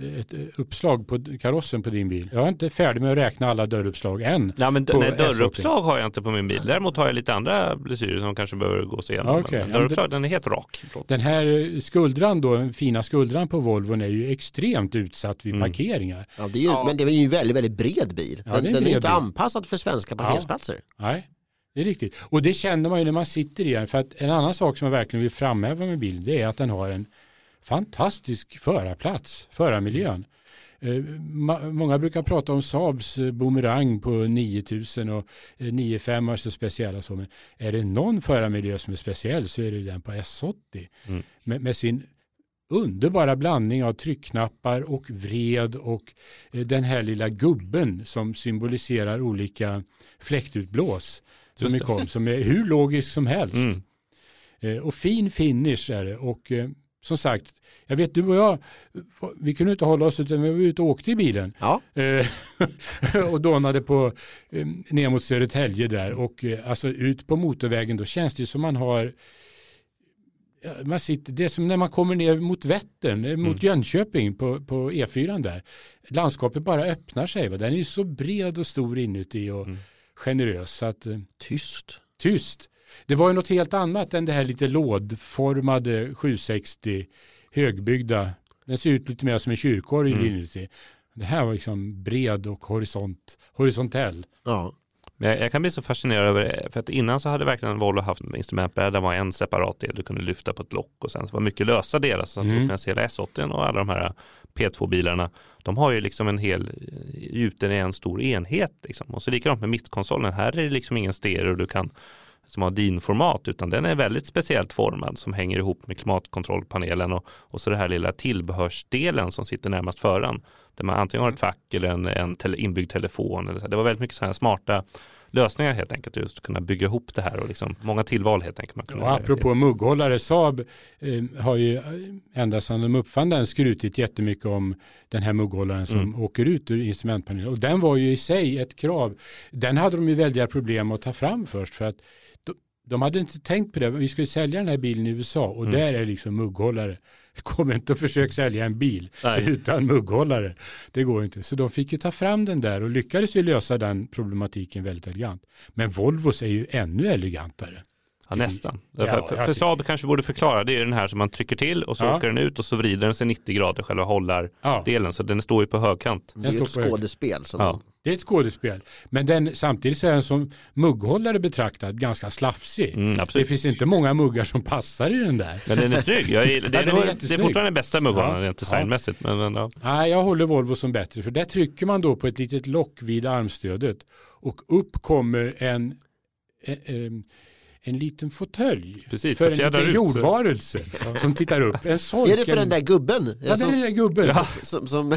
eh, ett eh, uppslag på karossen på din bil. Jag är inte färdig med att räkna alla dörruppslag än. Ja, men nej, S80. dörruppslag har jag inte på min bil. Däremot har jag lite andra blessyrer som kanske behöver gås igenom. Okej, Men ja, dörruppslag, den är helt rak. Den här eh, skuldran då, den fina skuldran på Volvon är ju extremt utsatt vid Mm. parkeringar. Ja, det är ju, Ja. Men det är ju en väldigt, väldigt bred bil. Ja, Den, är en den är inte bil. anpassad för svenska parkeringsplatser. Nej, det är riktigt. Och det känner man ju när man sitter i den. För att en annan sak som jag verkligen vill framhäva med bilen det är att den har en fantastisk förarplats, förarmiljön. Eh, Många brukar prata om Saabs eh, Boomerang på 9000 och eh, 95 är så speciella så. Men är det någon förarmiljö som är speciell så är det den på S80. Mm. Med, med sin underbara blandning av tryckknappar och vred och eh, den här lilla gubben som symboliserar olika fläktutblås som det. kom, som är hur logisk som helst. Mm. Eh, och fin finish är det och eh, som sagt, jag vet du och jag, vi kunde inte hålla oss utan vi var ute och åkte i bilen Ja, eh, och dånade på ner mot Södertälje där och alltså ut på motorvägen då känns det som man har man sitter, det är som när man kommer ner mot Vättern, mot Mm. Jönköping på, på E4 där. Landskapet bara öppnar sig. Va? Den är ju så bred och stor inuti och Mm. Generös. Så att, eh, tyst. tyst. Det var ju något helt annat än det här lite lådformade 760 högbyggda. Den ser ut lite mer som en kyrkorgel Mm. inuti. Det här var liksom bred och horisont, horisontell. Ja. Men jag, jag kan bli så fascinerad över det, för att innan så hade verkligen Volvo haft en instrumentbräda, det var en separat del du kunde lyfta på ett lock och sen så var mycket lösa delar som satt Mm. ihop medan hela S80 och alla de här P2-bilarna, de har ju liksom en hel gjuten i en stor enhet liksom. Och så likadant med mittkonsolen, här är det liksom ingen stereo du kan som har DIN-format utan den är väldigt speciellt formad som hänger ihop med klimatkontrollpanelen och, och så det här lilla tillbehörsdelen som sitter närmast föraren. Där man antingen har ett fack eller en, en tele, inbyggd telefon. Eller så. Det var väldigt mycket så här smarta lösningar helt enkelt. Just att kunna bygga ihop det här och liksom många tillval helt enkelt. Man Och apropå mugghållare, Saab eh, har ju eh, ända sedan de uppfann den skrutit jättemycket om den här mugghållaren som Mm. åker ut ur instrumentpanelen. Och den var ju i sig ett krav. Den hade de ju väldiga problem att ta fram först för att de, de hade inte tänkt på det. Vi skulle sälja den här bilen i USA och Mm. där är liksom mugghållare. Kom inte och försök sälja en bil Nej. utan mugghållare. Det går inte. Så de fick ju ta fram den där och lyckades ju lösa den problematiken väldigt elegant. Men Volvos är ju ännu elegantare. Ja, nästan. Ja, för för, Saab kanske borde förklara, det är den här som man trycker till och så Ja. åker den ut och så vrider den sig 90 grader själva hållardelen. Ja. Så den står ju på högkant. Det är ju ett skådespel. Som Ja. Det är ett skådespel. Men den, samtidigt så är den som mugghållare betraktad ganska slafsig. Mm, Det finns inte många muggar som passar i den där. Men den är snygg. Jag gillar, det, Ja, är den är nog- det är fortfarande den bästa mugghållaren Ja. rent designmässigt. Men, men, ja. Nej, jag håller Volvo som bättre. För där trycker man då på ett litet lock vid armstödet. Och upp kommer en, en, en, en liten fåtölj. Precis, för en liten ut. jordvarelse som tittar upp. En sork. Är det för den där gubben? Ja, det är den där gubben. Ja. som, som,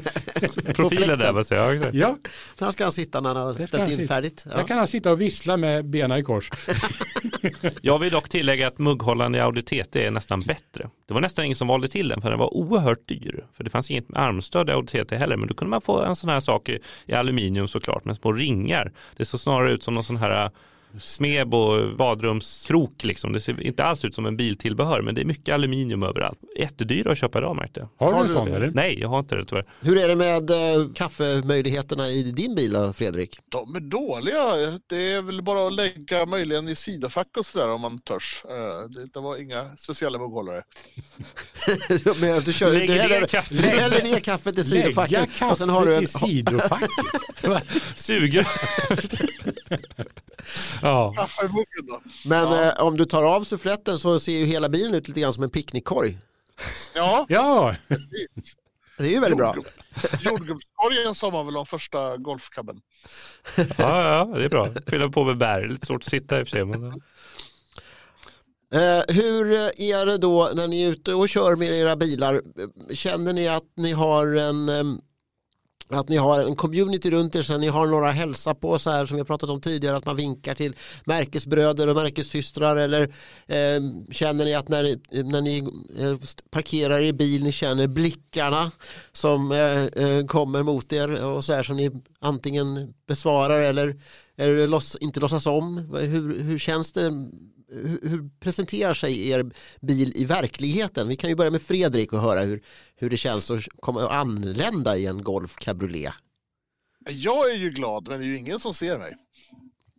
Profilen där, vad säger jag? Ja, Där ska han sitta när han har ställt han in sitta. färdigt. där Ja. kan han sitta och vissla med benen i kors. Jag vill dock tillägga att mugghållaren i Audi TT är nästan bättre. Det var nästan ingen som valde till den för den var oerhört dyr. För det fanns inget armstöd i Audi TT heller men då kunde man få en sån här sak i, i aluminium såklart med små ringar. Det såg snarare ut som någon sån här smeb och badrumskrok liksom. Det ser inte alls ut som en biltillbehör men det är mycket aluminium överallt. Jättedyra att köpa idag märkte jag. Har du en sån det? eller? Nej, jag har inte det tyvärr. Hur är det med eh, kaffemöjligheterna i din bil då, Fredrik? De är dåliga. Det är väl bara att lägga möjligen i sidofack och sådär om man törs. Eh, Det, det var inga speciella mugghållare. Men du, kör, Lägger du, häller, kaffe. du häller ner kaffet i Lägga sidofacket kaffet och sen har du en... i sidofacket. Suger. ja. Då. Men Ja. eh, om du tar av suffletten så ser ju hela bilen ut lite grann som en picknickkorg. Ja, ja, Det är ju väldigt bra. jordgubb- jordgubbskorgen sa man väl om första golfkabben. Ja, ja, det är bra. Fylla på med bär. Lite svårt att sitta i och för sig. Men... Eh, hur är det då när ni är ute och kör med era bilar? Känner ni att ni har en eh, att ni har en community runt er, sen ni har några hälsa på så här som vi har pratat om tidigare, att man vinkar till märkesbröder och märkessystrar eller eh, känner ni att när, när ni eh, parkerar i bil, ni känner blickarna som eh, eh, kommer mot er och så här som ni antingen besvarar eller, eller loss, inte låtsas om. Hur, hur känns det? Hur, presenterar sig er bil i verkligheten? Vi kan ju börja med Fredrik och höra hur, hur det känns att komma och anlända i en Golf Cabriolet. Jag är ju glad, men det är ju ingen som ser mig.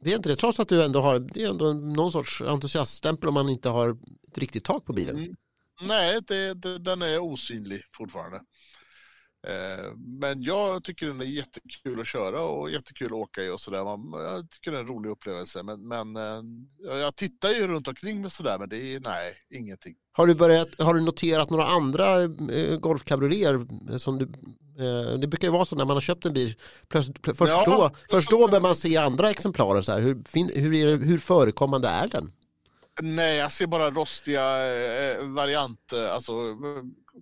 Det är inte det, trots att du ändå har det är ändå någon sorts entusiaststämpel om man inte har ett riktigt tak på bilen. Mm. Nej, det, det, den är osynlig fortfarande. Eh, men jag tycker den är jättekul att köra och jättekul att åka i och sådär. Jag tycker det är en rolig upplevelse. Men, men eh, jag tittar ju runt omkring mig sådär, men det är nej, ingenting. Har, du börjat, har du noterat några andra eh, Golf Cabriolets som du eh, det brukar ju vara så när man har köpt en bil, plötsligt, plö- först, Ja. då, först då börjar man se andra exemplarer. Så här. Hur, fin, hur, är det, hur förekommande är den? Nej, jag ser bara rostiga variant, eh, alltså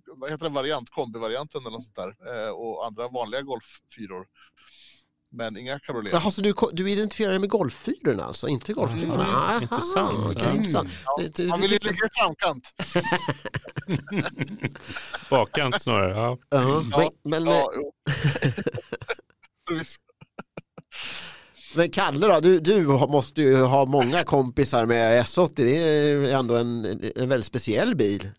vad heter det, variant, kombivarianten eller något sånt där. Eh, och andra vanliga golffyror. Men inga cabriolet. Jaha, så du, du identifierar dig med golffyrorna alltså, inte golftyrorna? Mm, intressant. okej, Mm. intressant. Det- det- Man vill ju ligga i framkant. Bakkant snarare. Ja. Ja, Ja, men, men, Ja, men Kalle då, du, du måste ju ha många kompisar med S80, det är ändå en, en väldigt speciell bil.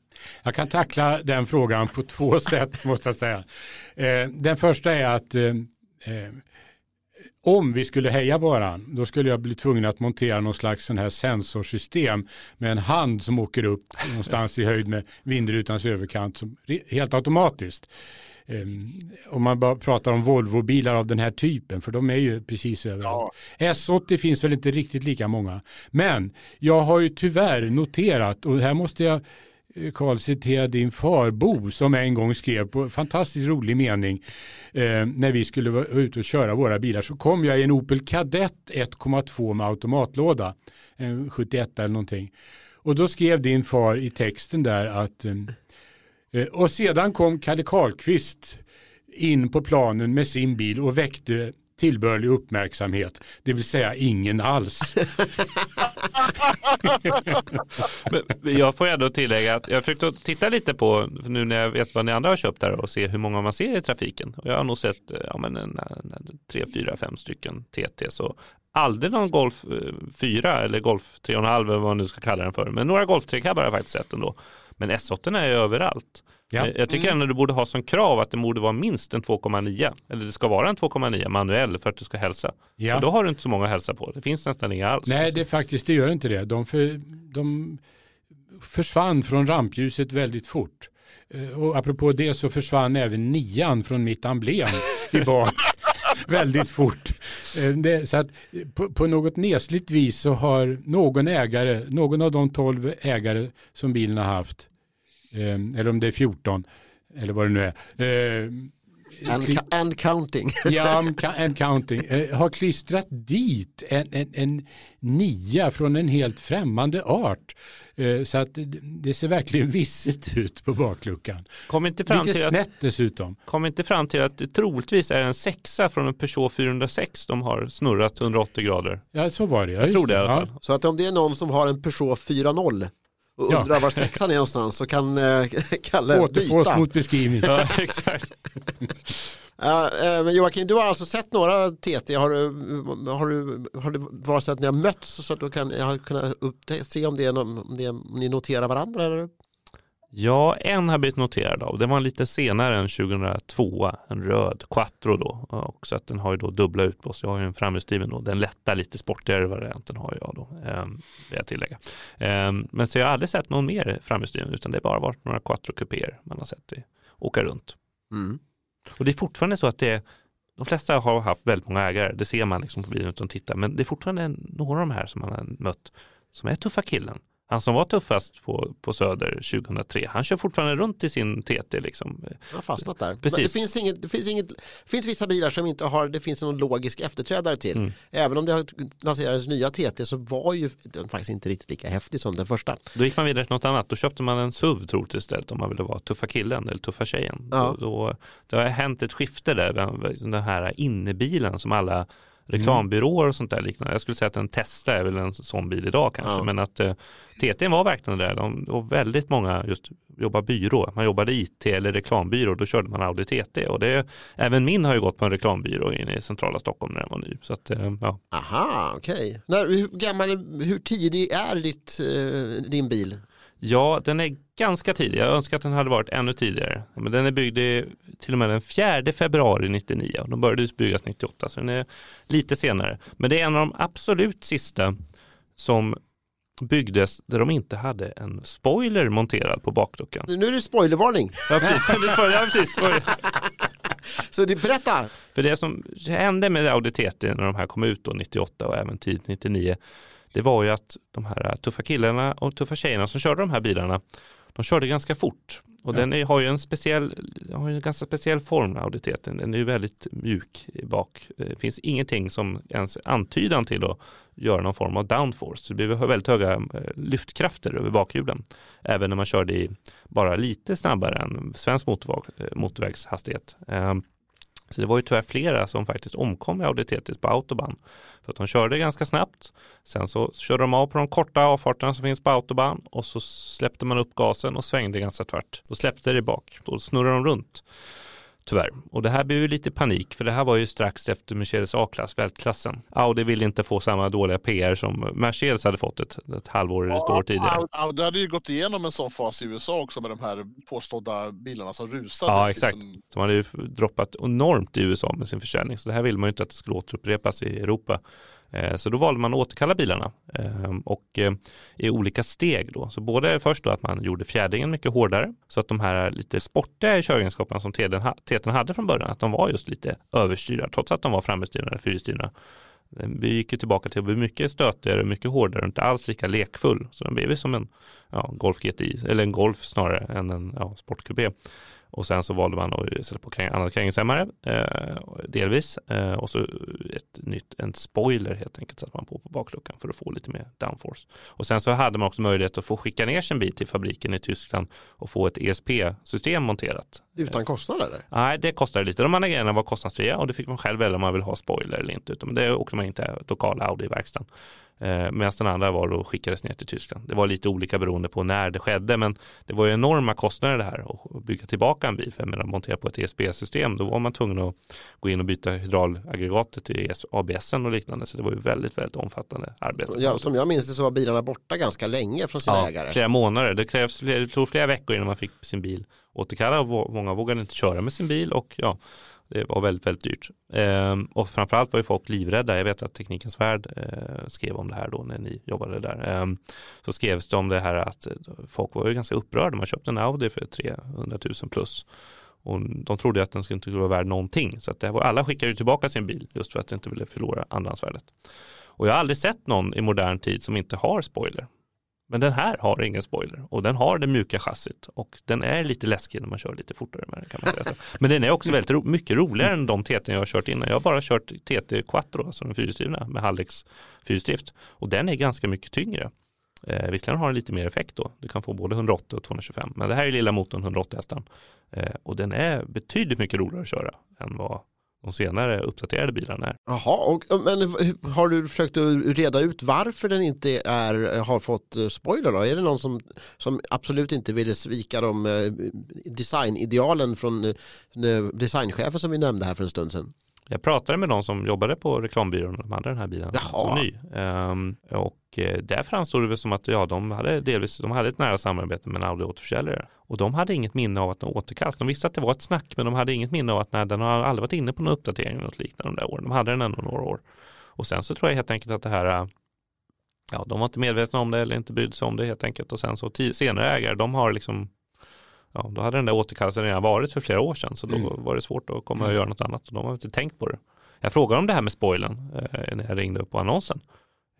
Jag kan tackla den frågan på två sätt måste jag säga. Eh, den första är att eh, eh, om vi skulle heja på varandra, då skulle jag bli tvungen att montera någon slags sån här sensorsystem med en hand som åker upp någonstans i höjd med vindrutans överkant som, helt automatiskt. Om man bara pratar om Volvo-bilar av den här typen, för de är ju precis överallt. Ja. S80 finns väl inte riktigt lika många. Men jag har ju tyvärr noterat, och här måste jag Eh, Karl citera din farbo som en gång skrev på fantastiskt rolig mening eh, när vi skulle vara ute och köra våra bilar så kom jag i en Opel Kadett 1,2 med automatlåda, en 71 eller någonting. Och då skrev din far i texten där att eh, eh, och sedan kom Kalle Karlqvist in på planen med sin bil och väckte tillbörlig uppmärksamhet, det vill säga ingen alls. Men Jag får ändå tillägga att jag försökte titta lite på, nu när jag vet vad ni andra har köpt där och se hur många man ser i trafiken. Och jag har nog sett eh, ja, men en, en, en, tre, fyra, fem stycken TT. Så aldrig någon Golf eh, 4 eller Golf 3,5 eller vad man nu ska kalla den för. Men några Golf 3 har jag faktiskt sett ändå. Men S8 är ju överallt. Ja. Jag- Jag tycker ändå du borde ha som krav att det borde vara minst en 2,9. Eller det ska vara en 2,9 manuell för att du ska hälsa. Ja. Och då har du inte så många att hälsa på. Det finns nästan inga alls. Nej, det faktiskt det gör inte det. De, för, de försvann från rampljuset väldigt fort. Eh, Och apropå det så försvann även nian från mitt emblem i bak väldigt fort. Eh, Det, så att eh, på, på något nesligt vis så har någon ägare, någon av de 12 ägare som bilen har haft, eh, eller om det är 14, eller vad det nu är, eh, And, and counting. Ja, and counting. Eh, har klistrat dit en, en, en nia från en helt främmande art. Eh, så att det, ser verkligen visset ut på bakluckan. Kom inte fram Lite till att snett dessutom. kom inte fram till att det troligtvis är en sexa från en Peugeot 406 de har snurrat 180 grader. Ja, så var det. Ja, Jag just tror det i alla fall. Så att om det är någon som har en Peugeot 4.0 och Ja. undrar var sexan är någonstans så kan eh, Kalle. Återfås byta. mot beskrivning. Ja, exakt. Ja, eh, men Joakim, du har alltså sett några TT. Har du, har du, har det varit så att ni har mötts så att du kan, har kunnat se om, det är någon, om, det är, om ni noterar varandra? Eller? Ja, en har blivit noterad av. Den var lite senare än 2002, en röd Quattro då. Och så att den har ju då dubbla utblås. Jag har ju en framhjulsdriven då. Den lätta, lite sportigare varianten har jag då, eh, vill jag tillägga. Eh, men så jag har aldrig sett någon mer framhjulsdriven, utan det har bara varit några Quattro kupéer man har sett i, åka runt. Mm. Och det är fortfarande så att det är, de flesta har haft väldigt många ägare, det ser man liksom på bilen utan att titta, men det är fortfarande några av de här som man har mött som är tuffa killen. Han som var tuffast på, på Söder 2003, han kör fortfarande runt i sin TT. Liksom. Jag har fastnat där. Precis. Men det, finns inget, det, finns inget, det finns vissa bilar som inte har, det finns någon logisk efterträdare till. Mm. Även om det har lanserats nya TT så var ju den faktiskt inte riktigt lika häftig som den första. Då gick man vidare till något annat, då köpte man en SUV troligtvis istället om man ville vara tuffa killen eller tuffa tjejen. Ja. Då, då, det har hänt ett skifte där, den här innebilen som alla reklambyråer och sånt där liknande. Jag skulle säga att en Tesla är väl en sån bil idag kanske, Ja. men att eh, TT var verkligen där. De, var väldigt många just jobba byrå. Man jobbade IT eller reklambyrå, då körde man Audi TT och det, även min har ju gått på en reklambyrå inne i centrala Stockholm när den var ny. Så att, eh, ja. Aha, okej. När- Hur gammal, hur tidig är ditt, eh, din bil? Ja, den är ganska tidig. Jag önskar att den hade varit ännu tidigare. Men den är byggd till och med den 4 februari 99 och de började byggas 98 så den är lite senare. Men det är en av de absolut sista som byggdes där de inte hade en spoiler monterad på bakluckan. Nu är det spoilervarning. Ja, precis. ja, precis. Så det, berätta. För det som hände med Audi TT när de här kom ut då 98 och även tidigt 99 det var ju att de här tuffa killarna och tuffa tjejerna som körde de här bilarna de körde ganska fort och den är, har ju en speciell har en ganska speciell form Audi TT. Den är ju väldigt mjuk bak. Det finns ingenting som ens antydan till att göra någon form av downforce. Det blir väldigt höga eh, lyftkrafter över bakhjulen. Även när man körde i bara lite snabbare än svensk motorväg, eh, motorvägshastighet. Så det var ju tyvärr flera som faktiskt omkom i auditetis på autobahn. För att de körde ganska snabbt. Sen så körde de av på de korta avfarterna som finns på autobahn och så släppte man upp gasen och svängde ganska tvärt. Då släppte det bak. Då snurrade de runt. Tyvärr. Och det här blev ju lite panik för det här var ju strax efter Mercedes A-klass, vältklassen. Audi ville inte få samma dåliga PR som Mercedes hade fått ett, ett halvår eller ett år tidigare. Audi hade ju gått igenom en sån fas i USA också med de här påstådda bilarna som rusade. Ja, exakt. De hade ju droppat enormt i USA med sin försäljning. Så det här vill man ju inte att det skulle återupprepas i Europa. Eh, så då valde man att återkalla bilarna ehm, och eh, i olika steg då. Så både först då att man gjorde fjädringen mycket hårdare så att de här lite sportiga köregenskaperna som TT'n hade från början, att de var just lite överstyrda trots att de var framhjulsdrivna eller fyrhjulsdrivna. Ehm, vi gick ju tillbaka till att bli mycket stötigare, mycket hårdare och inte alls lika lekfull. Så den blev ju som en ja, Golf GTI, eller en Golf snarare än en ja, sportkupé. Och sen så valde man att sätta på kräng, annat krängningshämmare eh, delvis eh, och så ett nytt, en spoiler helt enkelt satte man på på bakluckan för att få lite mer downforce. Och sen så hade man också möjlighet att få skicka ner sin bil till fabriken i Tyskland och få ett ESP-system monterat. Utan kostnad eller? Nej, det kostade lite. De andra grejerna var kostnadsfria och det fick man själv välja om man vill ha spoiler eller inte. Utan det åkte man inte lokala Audi-verkstaden. Eh, Medan den andra var då skickades ner till Tyskland. Det var lite olika beroende på när det skedde men det var ju enorma kostnader det här att bygga tillbaka en bil. För menar, montera på ett ESP-system då var man tvungen att gå in och byta hydraulaggregatet i ABS och liknande. Så det var ju väldigt, väldigt omfattande arbete. Ja, som jag minns det så var bilarna borta ganska länge från sina Ja, ägare. flera månader. Det krävs jag tror flera veckor innan man fick sin bil återkalla och Många vågade inte köra med sin bil och ja, det var väldigt, väldigt dyrt. Ehm, och framförallt var ju folk livrädda. Jag vet att Teknikens Värld eh, skrev om det här då när ni jobbade där. Ehm, så skrevs det om det här att eh, folk var ju ganska upprörda. Man köpte en Audi för 300 000 plus. Och de trodde att den skulle inte vara värd någonting. Så att det var, alla skickade ju tillbaka sin bil just för att de inte ville förlora andrahandsvärdet. Och jag har aldrig sett någon i modern tid som inte har spoiler. Men den här har ingen spoiler och den har det mjuka chassit och den är lite läskig när man kör lite fortare med den kan man säga. Men den är också väldigt ro mycket roligare än de TT jag har kört innan. Jag har bara kört TT Quattro, alltså den fyrhjulsdrivna med Hallex fyrhjulsdrift och den är ganska mycket tyngre. Eh, visserligen har den lite mer effekt då. Du kan få både 180 och 225. Men det här är lilla motorn 180 hästar. Eh, och den är betydligt mycket roligare att köra än vad de senare uppdaterade bilarna är. Jaha, och, men har du försökt att reda ut varför den inte är, har fått eh, spoiler då? Är det någon som, som absolut inte ville svika de eh, designidealen från eh, designchefen som vi nämnde här för en stund sedan? Jag pratade med de som jobbade på reklambyrån och de hade den här bilen Jaha. ny. Ehm, och eh, där framstod det väl som att ja, de hade delvis de hade ett nära samarbete med en Audi-återförsäljare. Och de hade inget minne av att de återkast. De visste att det var ett snack men de hade inget minne av att nej, den har aldrig varit inne på någon uppdatering eller något liknande de där åren. De hade den ändå några år. Och sen så tror jag helt enkelt att det här eh, Ja, de var inte medvetna om det eller inte brydde sig om det helt enkelt. Och sen så senare ägare, de har liksom Ja, då hade den där återkallelsen redan varit för flera år sedan så då Mm. var det svårt att komma och Mm. göra något annat. Och de har inte tänkt på det. Jag frågade om det här med spoilern eh, när jag ringde upp på annonsen.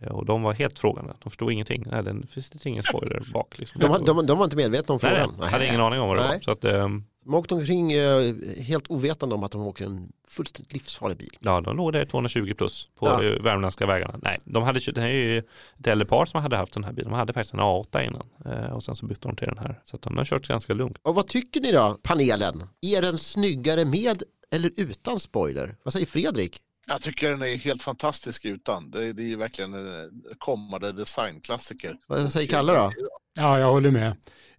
Eh, och de var helt frågande. De förstod ingenting. Nej, den finns det ingen spoiler bak. Liksom. De, de, de var inte medvetna om frågan? nej, hade ingen aning om vad det Nej. var. Så att, ehm, De åkte omkring eh, helt ovetande om att de åker en fullständigt livsfarlig bil. ja, de låg där 220 plus på Ja. de värmländska vägarna. Nej, de hade, det här är ju ett äldre par som hade haft den här bilen. De hade faktiskt en A8 innan eh, och sen så bytte de till den här. Så de har kört ganska lugnt. Och vad tycker ni då, panelen? Är den snyggare med eller utan spoiler? Vad säger Fredrik? Jag tycker den är helt fantastisk utan. Det, det är ju verkligen en kommande designklassiker. Vad säger Kalle då? Ja, jag håller med.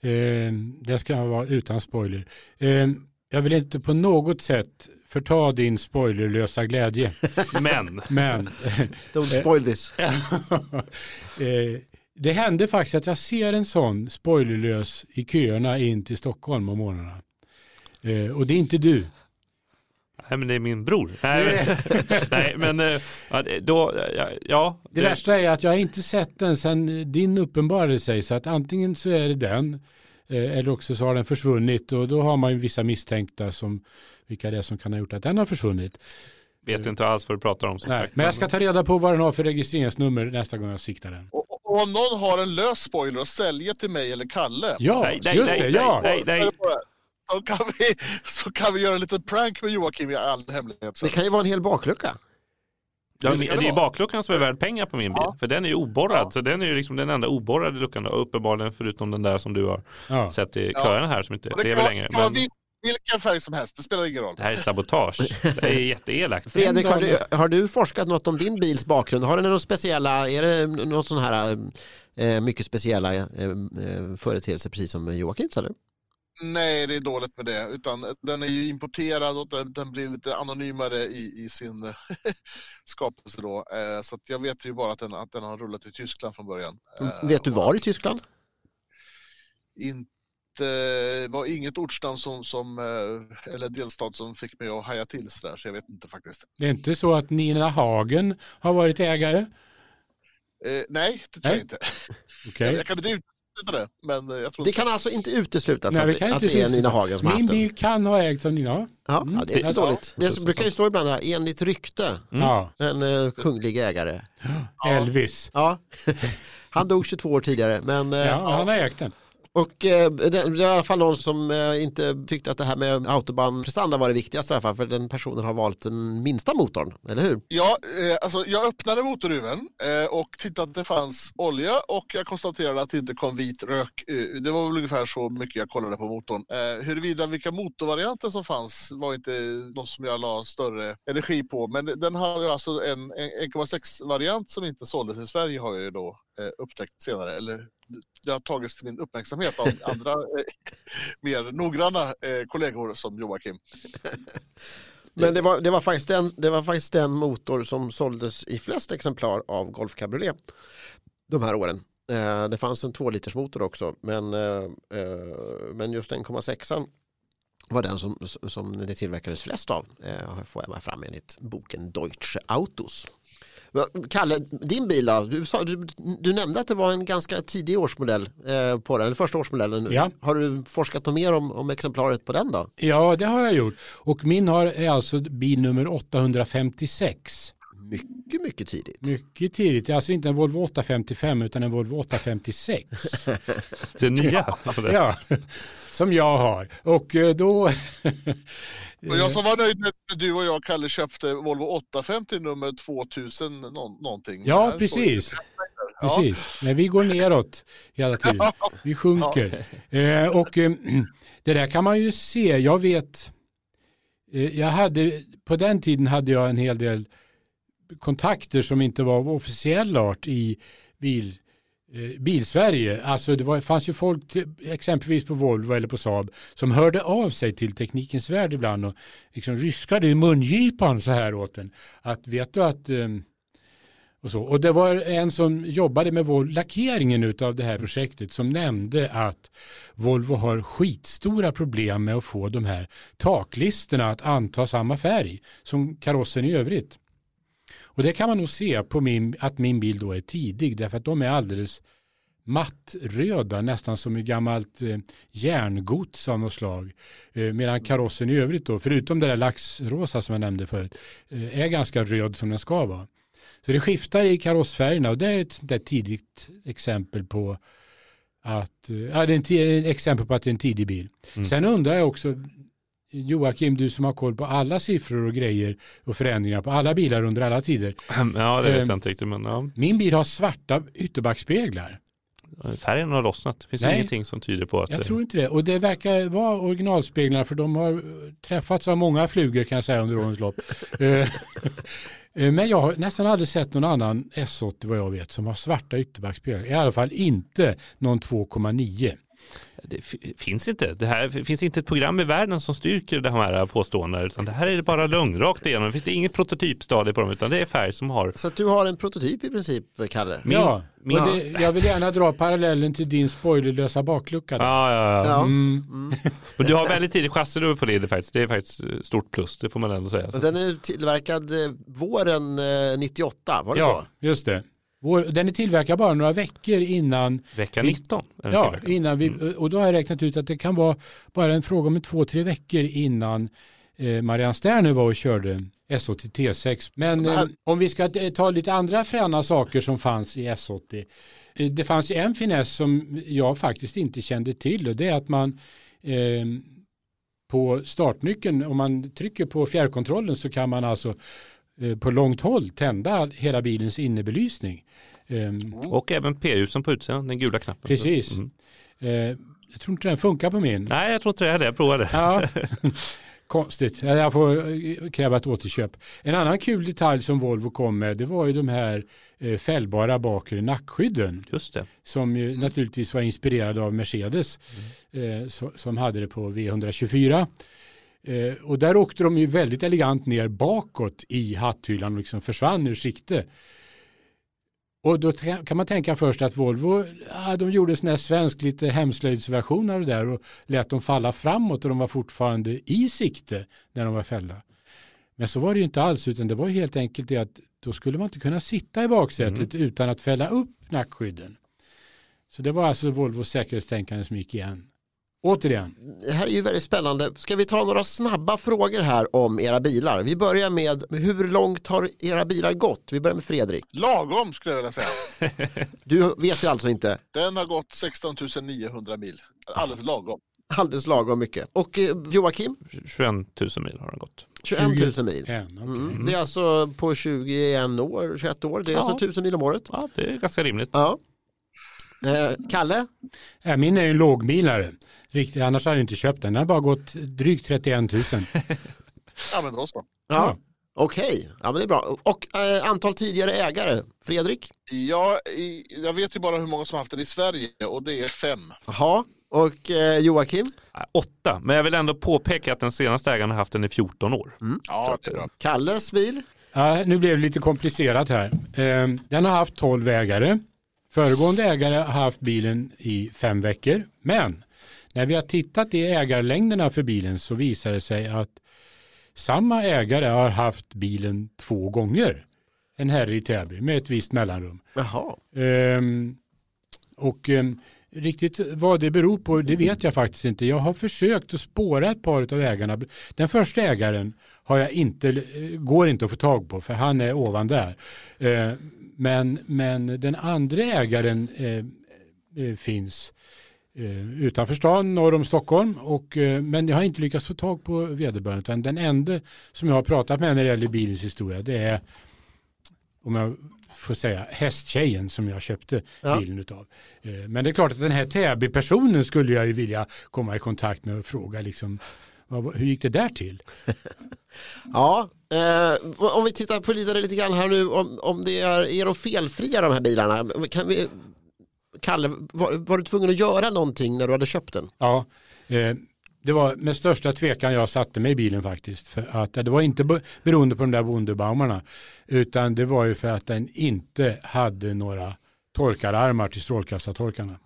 Eh, det ska vara utan spoiler. Eh, jag vill inte på något sätt förta din spoilerlösa glädje. Men Men Don't spoil this. eh, det hände faktiskt att jag ser en sån spoilerlös i köerna in till Stockholm om morgnarna. Eh, och det är inte du. Nej men det är min bror. Nej, men, nej, men eh, ja, det- då, ja, ja Det värsta är att jag har inte sett den sedan din uppenbarade sig. Så att antingen så är det den eh, eller också så har den försvunnit och då har man ju vissa misstänkta som vilka det är som kan ha gjort att den har försvunnit. vet inte alls vad du pratar om. Nej, sagt. men jag ska ta reda på vad den har för registreringsnummer nästa gång jag siktar den. Och, och om någon har en lös spoiler att sälja till mig eller Kalle. Ja, Nej, nej, just nej, det. nej, ja. nej, nej. Så kan, vi, så kan vi göra en liten prank med Joakim i all hemlighet. sen. Det kan ju vara en hel baklucka. Ja, Det är bakluckan som är värd pengar på min bil. Ja. För den är ju oborrad. Ja. Så den är ju liksom den enda oborrade luckan. Då, uppenbarligen förutom den där som du har Ja. sett i köerna här som inte Och det lever kan, längre. Men vil- vilken färg som helst, det spelar ingen roll. det här är sabotage. Det är jätteelakt. Fredrik, har du, har du forskat något om din bils bakgrund? Har den några speciella, är det någon sån här eh, mycket speciella eh, eh, företeelser precis som Joakims eller? Nej, det är dåligt med det. Utan den är ju importerad och den, den blir lite anonymare i, i sin eh, skapelse då. Eh, så att jag vet ju bara att den, att den har rullat i Tyskland från början. Eh, Vet du var i Tyskland? Inte, det var inget ortsnamn som, som, eh, eller delstat som fick mig att haja till sådär, så jag vet inte faktiskt. Det är inte så att Nina Hagen har varit ägare? Eh, nej, det tror Nej. jag inte. Jag, jag kan inte utesluta det, men eh, jag tror Det kan alltså inte uteslutas Nej, att, kan att inte det är. Nina Hagen som har Min haft den. bil kan ha ägts av Nina. Ja, Mm. ja, det är inte Det- dåligt. ja. Det brukar ju stå ibland här, enligt rykte, Mm. En eh, kunglig ägare. Elvis. Ja, han dog 22 år tidigare. Men, eh, Ja, han har ägt den. Och eh, det, det är i alla fall någon som eh, inte tyckte att det här med autobahnprestanda var det viktigaste i alla fall. För den personen har valt den minsta motorn, eller hur? Ja, eh, alltså jag öppnade motorhuven eh, och tittade att det fanns olja och jag konstaterade att det inte kom vit rök. Det var väl ungefär så mycket jag kollade på motorn. Eh, huruvida vilka motorvarianter som fanns var inte något som jag la större energi på. Men den har ju alltså en, en 1,6 variant som inte såldes i Sverige har jag ju då eh, upptäckt senare. Eller det har tagits till min uppmärksamhet av andra eh, mer noggranna eh, kollegor som Joakim. Men det var, det, var faktiskt den, det var faktiskt den motor som såldes i flest exemplar av Golf Cabriolet de här åren. Eh, det fanns en 2 liters motor också men, men just 1,6 var den som, som det tillverkades flest av. Får jag fram enligt boken Deutsche Autos. Kalle, din bil då? Du, sa, du, du nämnde att det var en ganska tidig årsmodell eh, på den, eller första årsmodellen. Ja. Har du forskat något mer om, om exemplaret på den då? Ja, det har jag gjort. Och min har, är alltså bil nummer 856. Mycket, mycket tidigt. Mycket tidigt. Alltså inte en Volvo 855 utan en Volvo 856. Det nya. ja, som jag har. Och eh, då... Och jag som var nöjd med att du och jag, Kalle, köpte Volvo 850 nummer 2000 nå- någonting. Ja, precis. Ja. Precis, men vi går neråt hela tiden. Vi sjunker. Eh, och eh, det där kan man ju se, jag vet, Eh, Jag hade, på den tiden hade jag en hel del kontakter som inte var av officiell art i bil, eh, Bilsverige. Alltså det var, fanns ju folk, till, exempelvis på Volvo eller på Saab, som hörde av sig till Teknikens Värld ibland och liksom ryskade i mungipan så här åt en. Att vet du att eh, och, så. och det var en som jobbade med Vol- lackeringen av det här projektet som nämnde att Volvo har skitstora problem med att få de här taklisterna att anta samma färg som karossen i övrigt. Och det kan man nog se på min, att min bil då är tidig därför att de är alldeles mattröda nästan som i gammalt eh, järngods av något slag. Eh, medan karossen i övrigt då, förutom det där laxrosa som jag nämnde förut, eh, är ganska röd som den ska vara. Så det skiftar i karossfärgerna och det är ett där tidigt exempel på att, eh, ja, det är ett exempel på att det är en tidig bil. Mm. Sen undrar jag också, Joakim, du som har koll på alla siffror och grejer och förändringar på alla bilar under alla tider. Ja, det vet Ehm. jag inte riktigt, men ja. Min bil har svarta ytterbackspeglar. Färgen har lossnat. Det finns Nej. ingenting som tyder på att Jag tror inte det. Och det verkar vara originalspeglarna för de har träffats av många flugor kan jag säga under årens lopp. Eh, eh, Men jag har nästan aldrig sett någon annan S80 vad jag vet som har svarta ytterbackspeglar. I alla fall inte någon 2,9. Det finns inte. Det här det finns inte ett program i världen som styrker de här påståendena. Utan det här är bara lögn rakt igenom. Det finns det inget prototypstadie på dem utan det är färg som har. Så att du har en prototyp i princip, Kalle? Min- ja, min- och det, jag vill gärna dra parallellen till din spoilerlösa baklucka. där. Ja, ja, ja. Ja. Mm. Men du har väldigt tidigt chassinummer på det faktiskt. Det är faktiskt eh, stort plus. Det får man ändå säga. Så. Den är tillverkad eh, våren eh, 98, var det Ja, just det. Vår, den är tillverkad bara några veckor innan Vecka Vi- 19 är den Ja, innan vi, och då har jag räknat ut att det kan vara bara en fråga om två, tre veckor innan eh, Marianne Sterner var och körde S80 T6. Men eh, om vi ska t- ta lite andra fräna saker som fanns i S80. Eh, det fanns en finess som jag faktiskt inte kände till och det är att man eh, på startnyckeln, om man trycker på fjärrkontrollen så kan man alltså eh, på långt håll tända hela bilens innebelysning. Eh, Och även P-ljusen på utsidan, den gula knappen. Precis. Mm. Eh, jag tror inte den funkar på min. Nej, jag tror inte det heller. Jag provade. Ja. Konstigt. Ja, Jag får eh, kräva ett återköp. En annan kul detalj som Volvo kom med det var ju de här eh, fällbara bakre nackskydden Just det. som ju naturligtvis var inspirerade av Mercedes eh, so- som hade det på V124. Eh, och där åkte de ju väldigt elegant ner bakåt i hatthyllan och liksom försvann ur sikte. Och då kan man tänka först att Volvo, ja, de gjorde sån här svensk lite hemslöjdsversion av det där och lät dem falla framåt och de var fortfarande i sikte när de var fällda. Men så var det ju inte alls utan det var helt enkelt det att då skulle man inte kunna sitta i baksätet utan att fälla upp nackskydden. Så det var alltså Volvos säkerhetstänkande som gick igen. Återigen, Det här är ju väldigt spännande. Ska vi ta några snabba frågor här om era bilar? Vi börjar med hur långt har era bilar gått? Vi börjar med Fredrik. Lagom skulle jag vilja säga. Du vet ju alltså inte Den har gått 16 900 mil. Alldeles lagom. alldeles lagom mycket. Och eh, Joakim, 21 000 mil har den gått. 21 000 mil. Mm. Det är alltså på 21 år, 21 år, det är Ja. alltså 1000 mil om året. Ja, det är ganska rimligt. Ja. Eh, Kalle, Ja, min är ju en lågmilare. Riktigt, annars hade jag inte köpt den. Den har bara gått drygt 31 000. Ja, men då så. ja. okej, ja, men det är bra. Och eh, antal tidigare ägare, Fredrik? Ja, i, jag vet ju bara hur många som haft den i Sverige och det är fem. Jaha, och eh, Joakim? Äh, Åtta, men jag vill ändå påpeka att den senaste ägaren har haft den i 14 år. Ja, det är bra. Kalles bil? Ja, nu blev det lite komplicerat här. Eh, Den har haft 12 ägare. Föregående ägare har haft bilen i fem veckor. Men när vi har tittat i ägarlängderna för bilen så visar det sig att samma ägare har haft bilen två gånger. En herre i Täby med ett visst mellanrum. Jaha, Ehm, och ehm, riktigt vad det beror på, det vet jag faktiskt inte. Jag har försökt att spåra ett par av ägarna. Den första ägaren har jag inte, eh, går inte att få tag på för han är ovan där. Eh, men, men den andra ägaren eh, eh, finns eh, utanför stan norr om Stockholm. Och, eh, men jag har inte lyckats få tag på vederbörande. Utan den enda som jag har pratat med när det gäller bilens historia det är om jag får säga hästtjejen som jag köpte Ja. bilen utav. Eh, Men det är klart att den här Täby-personen skulle jag ju vilja komma i kontakt med och fråga liksom Hur gick det där till? Ja, eh, om vi tittar på vidare lite grann här nu om, om det är, är de felfria de här bilarna? Kan vi, Kalle, var, var du tvungen att göra någonting när du hade köpt den? Ja, eh, det var med största tvekan jag satte mig i bilen faktiskt. För att det var inte be- beroende på de där Wunderbaumarna utan det var ju för att den inte hade några torkararmar till strålkastartorkarna.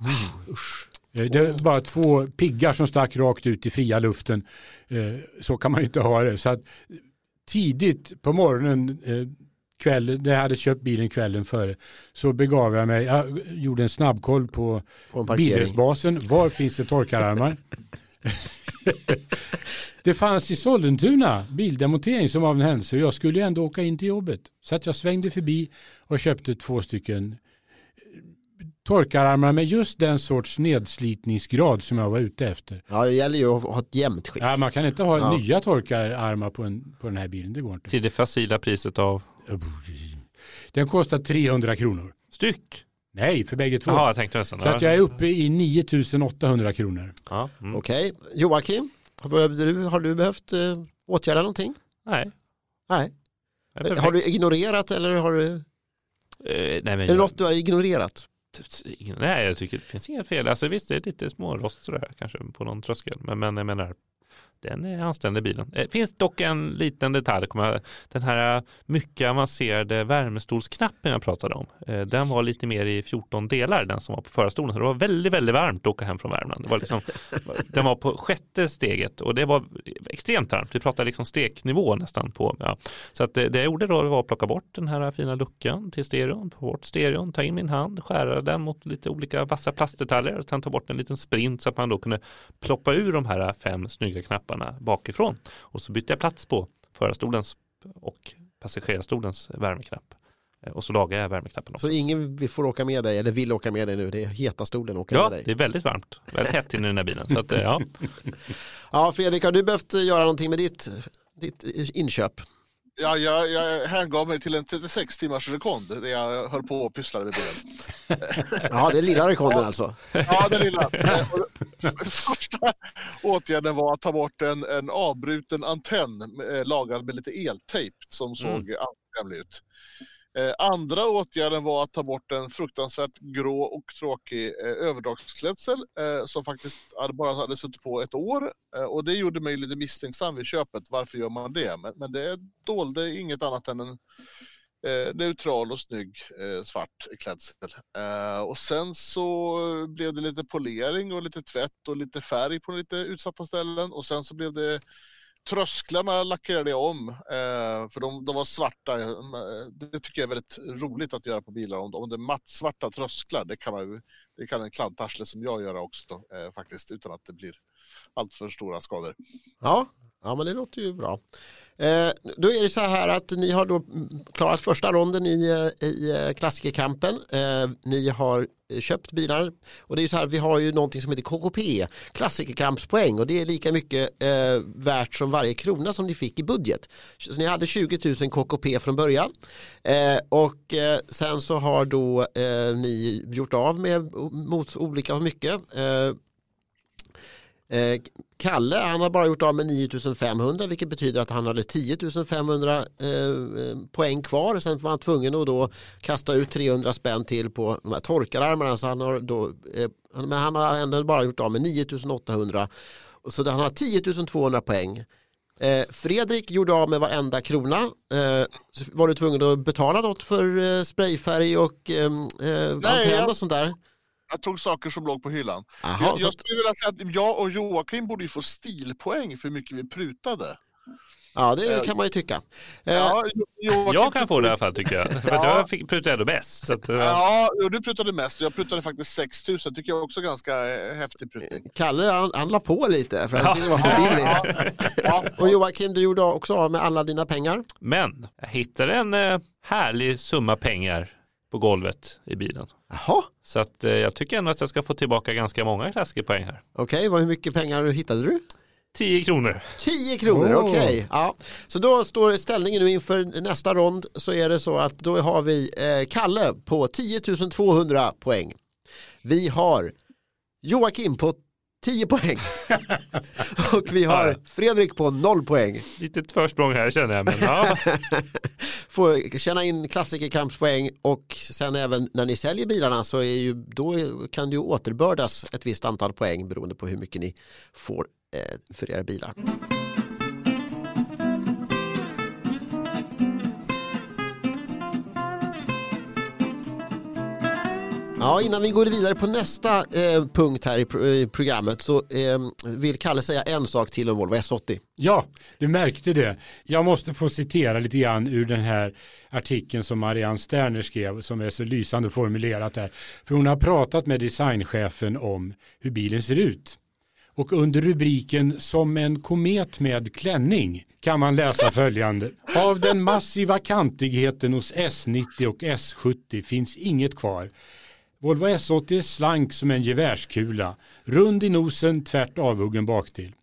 Eh, Det är bara två piggar som stack rakt ut i fria luften. Eh, Så kan man ju inte ha det. Så att tidigt på morgonen, eh, kväll, när jag hade köpt bilen kvällen före, så begav jag mig, jag gjorde en snabbkoll på På en parkering? Bildelsbasen. Var finns det torkararmar? det fanns i Sollentuna bildemontering som av en händelse och jag skulle ju ändå åka in till jobbet. Så att jag svängde förbi och köpte två stycken eh, torkararmar med just den sorts nedslitningsgrad som jag var ute efter. Ja, det gäller ju att ha ett jämnt skick. Ja, man kan inte ha Ja. nya torkararmar på, en, på den här bilen, det går inte. Till det facila priset av Den kostar 300 kronor. styck. Nej, för bägge två. Jaha, jag tänkte. Så att jag är uppe i 9800 kronor. ja, mm. Okej, Joakim, behövde du, har du behövt eh, åtgärda någonting? Nej. Nej. jag. Har du ignorerat eller har du, Eh, nej, men är det något du har ignorerat? Nej, jag tycker det finns inga fel. Alltså visst, det är lite smårost sådär kanske på någon tröskel. Men, men jag menar, den är anständig bilen. Det finns dock en liten detalj. Den här eh, mycket avancerade värmestolsknappen jag pratade om. Eh, den var lite mer i 14 delar, den som var på förarstolen. Så det var väldigt, väldigt varmt att åka hem från Värmland. Det var liksom, den var på sjätte steget och det var extremt varmt. Vi pratade liksom steknivå nästan på. Ja. Så att det, det jag gjorde då var att plocka bort den här fina luckan till stereon, på bort stereon, ta in min hand, skära den mot lite olika vassa plastdetaljer och sen ta bort en liten sprint så att man då kunde ploppa ur de här fem snygga knapparna bakifrån. Och så bytte jag plats på förarstolens och passagerarstolens värmeknapp. Eh, Och så lagade jag värmeknappen också. Så ingen vi får åka med dig eller vill åka med dig nu, det är heta stolen åka Ja, med dig. det är väldigt varmt. Väldigt hett inne i den här bilen. Så att, eh, ja. Ja, Fredrik, har du behövt göra någonting med ditt, ditt inköp? Ja, jag, jag hängav mig till en 36 timmars rekord där jag höll på och pysslade med bilen. Ja, det är lilla rekorden alltså. Ja, den lilla. Första åtgärden var att ta bort en, en avbruten antenn eh, lagad med lite eltejp som såg mm. användlig ut. Eh, andra åtgärden var att ta bort en fruktansvärt grå och tråkig eh, överdragsklädsel eh, som faktiskt hade bara hade suttit på ett år. Eh, och det gjorde mig lite misstänksam vid köpet. Varför gör man det? Men, men det dolde inget annat än en eh, neutral och snygg eh, svart klädsel. Eh, och sen så blev det lite polering och lite tvätt och lite färg på lite utsatta ställen och sen så blev det Trösklarna lackerade jag om, eh, för de, de, var svarta. Eh, det tycker jag är väldigt roligt att göra på bilar. Om, om det är mattsvarta trösklar, det kan, man, det kan en klantarsle som jag göra också eh, faktiskt, utan att det blir alltför stora skador. Ja, ja men det låter ju bra. Eh, då är det så här att ni har då klarat första ronden i, eh, i eh, klassikerkampen. Eh, ni har köpt bilar och det är så här vi har ju någonting som heter KKP, klassikerkampspoäng och det är lika mycket eh, värt som varje krona som ni fick i budget. Så ni hade 20 000 KKP från början eh, och eh, sen så har då eh, ni gjort av med mot olika mycket. Eh, Eh, Kalle han har bara gjort av med 9500 vilket betyder att han hade 10 500 eh, poäng kvar. Sen var han tvungen att då kasta ut 300 spänn till på de här torkararmarna. Så han har då, eh, men han har ändå bara gjort av med 9800. Så han har 10 200 poäng. Eh, Fredrik gjorde av med varenda krona. Eh, var du tvungen att betala något för eh, sprayfärg och eh, antenn och sånt där? Jag tog saker som låg på hyllan. Aha, jag, jag att... skulle vilja säga att jag och Joakim borde ju få stilpoäng för hur mycket vi prutade. Ja, det kan man ju tycka. Ja, Joakim... Jag kan få det i alla fall tycker jag. För att jag fick prutade ändå bäst. Så att, ja, du prutade mest. Jag prutade faktiskt 6 000. tycker jag också ganska häftig prutning. Kalle, han, han la på lite för han tyckte det var för billigt. Ja. Och Joakim, du gjorde också av med alla dina pengar. Men jag hittade en eh, härlig summa pengar på golvet i bilen. Jaha. Så att, eh, jag tycker ändå att jag ska få tillbaka ganska många klassikerpoäng här. Okej, okay, hur mycket pengar hittade du? 10 kronor. 10 kronor, oh. okej. Okay. Ja. Så då står ställningen nu inför nästa rond så är det så att då har vi eh, Kalle på 10 200 poäng. Vi har Joakim på 10 poäng. och vi har Fredrik på 0 poäng. Litet försprång här känner jag. Men, ja. Får känna in klassikerkampspoäng och sen även när ni säljer bilarna så är ju, då kan det ju återbördas ett visst antal poäng beroende på hur mycket ni får eh, för era bilar. Ja, innan vi går vidare på nästa eh, punkt här i, pro i programmet så eh, vill Kalle säga en sak till om Volvo S80. Ja, du märkte det. Jag måste få citera lite grann ur den här artikeln som Marianne Sterner skrev som är så lysande formulerat där. För hon har pratat med designchefen om hur bilen ser ut. Och under rubriken Som en komet med klänning kan man läsa följande. Av den massiva kantigheten hos S90 och S70 finns inget kvar. Volvo S80 är slank som en gevärskula, rund i nosen, tvärt avhuggen baktill.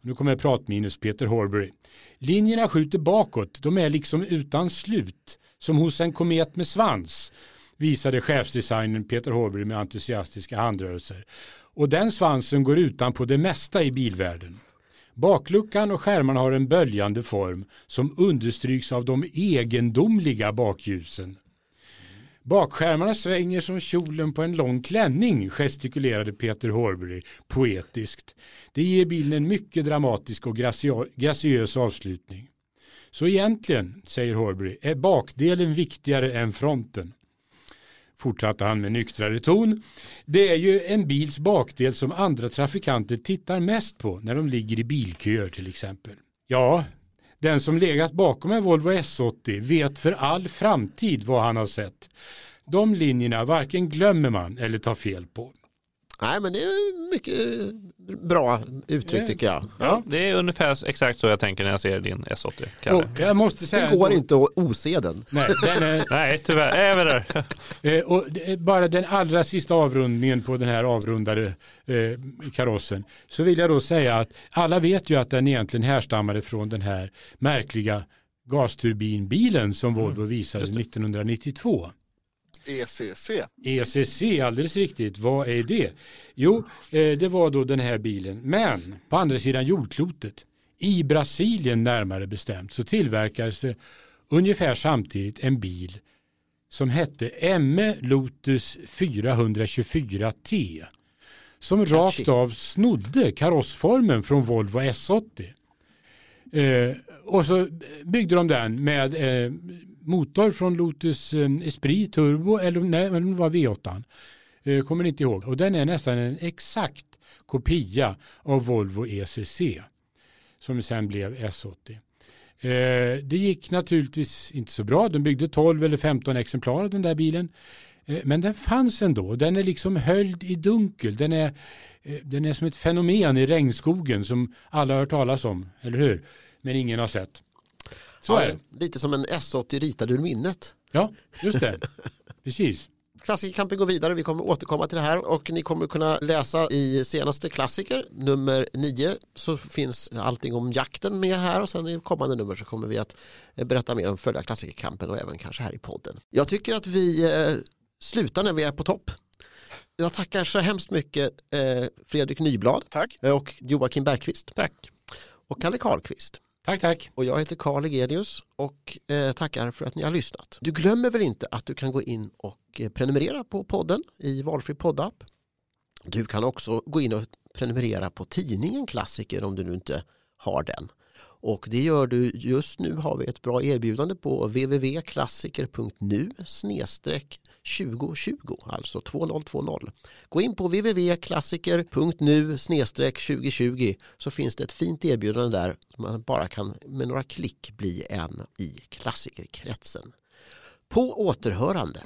Nu kommer jag pratminus Peter Horbury. Linjerna skjuter bakåt, de är liksom utan slut, som hos en komet med svans, visade chefsdesignern Peter Horbury med entusiastiska handrörelser. Och den svansen går utan på det mesta i bilvärlden. Bakluckan och skärmarna har en böljande form som understryks av de egendomliga bakljusen. Bakskärmarna svänger som kjolen på en lång klänning, gestikulerade Peter Horbury poetiskt. Det ger bilen en mycket dramatisk och graciös avslutning. Så egentligen, säger Horbury, är bakdelen viktigare än fronten. Fortsatte han med nyktrare ton. Det är ju en bils bakdel som andra trafikanter tittar mest på när de ligger i bilköer till exempel. Ja, den som legat bakom en Volvo S80 vet för all framtid vad han har sett. De linjerna varken glömmer man eller tar fel på. Nej men det är mycket bra uttryck tycker jag. Ja, det är ungefär exakt så jag tänker när jag ser din S80. Och jag måste säga det går då, inte att ose den. Nej, den är, nej tyvärr. Även där. Eh, och bara den allra sista avrundningen på den här avrundade eh, karossen så vill jag då säga att alla vet ju att den egentligen härstammade från den här märkliga gasturbinbilen som mm. Volvo visade 1992. ECC. ECC, alldeles riktigt. Vad är det? Jo, eh, det var då den här bilen. Men på andra sidan jordklotet, i Brasilien närmare bestämt, så tillverkades det ungefär samtidigt en bil som hette ME Lotus 424T som rakt av snodde karossformen från Volvo S80. Eh, och så byggde de den med eh, motor från Lotus eh, Esprit Turbo eller nej, det var V8. Eh, kommer inte ihåg. Och den är nästan en exakt kopia av Volvo ECC som sen blev S80. Eh, det gick naturligtvis inte så bra. De byggde 12 eller 15 exemplar av den där bilen. Men den fanns ändå. Den är liksom höljd i dunkel. Den är, den är som ett fenomen i regnskogen som alla har hört talas om, eller hur? Men ingen har sett. Så ja, är det. Lite som en S80 ritad ur minnet. Ja, just det. Precis. Klassikerkampen går vidare, vi kommer återkomma till det här och ni kommer kunna läsa i senaste klassiker, nummer 9, så finns allting om jakten med här och sen i kommande nummer så kommer vi att eh, berätta mer om följa klassikerkampen och även kanske här i podden. Jag tycker att vi eh, slutar när vi är på topp. Jag tackar så hemskt mycket eh, Fredrik Nyblad Tack. och Joakim Bergqvist. Tack. Och Kalle Karlqvist. Tack, tack. Och jag heter Karl Egenius och eh, tackar för att ni har lyssnat. Du glömmer väl inte att du kan gå in och eh, prenumerera på podden i valfri poddapp. Du kan också gå in och prenumerera på tidningen Klassiker om du nu inte har den. Och det gör du just nu har vi ett bra erbjudande på www.klassiker.nu snedstreck 2020, alltså 2020. Gå in på www.klassiker.nu snedstreck 2020 så finns det ett fint erbjudande där man bara kan med några klick bli en i klassikerkretsen. På återhörande.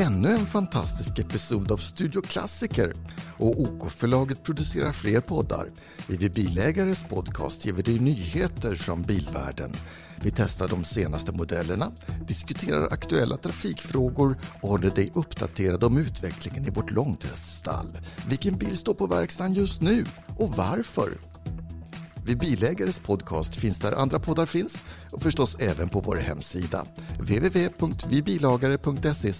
Ännu en fantastisk episod av Studio Klassiker och OK-förlaget producerar fler poddar. I Vi Bilägares podcast ger vi dig nyheter från bilvärlden. Vi testar de senaste modellerna, diskuterar aktuella trafikfrågor och håller dig uppdaterad om utvecklingen i vårt långteststall. Vilken bil står på verkstaden just nu och varför? Vid Bilägares podcast finns där andra poddar finns och förstås även på vår hemsida www.vibilagare.se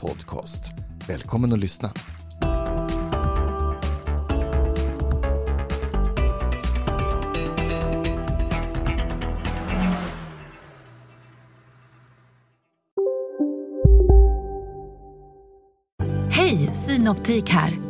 podcast. Välkommen att lyssna! Hej, Synoptik här.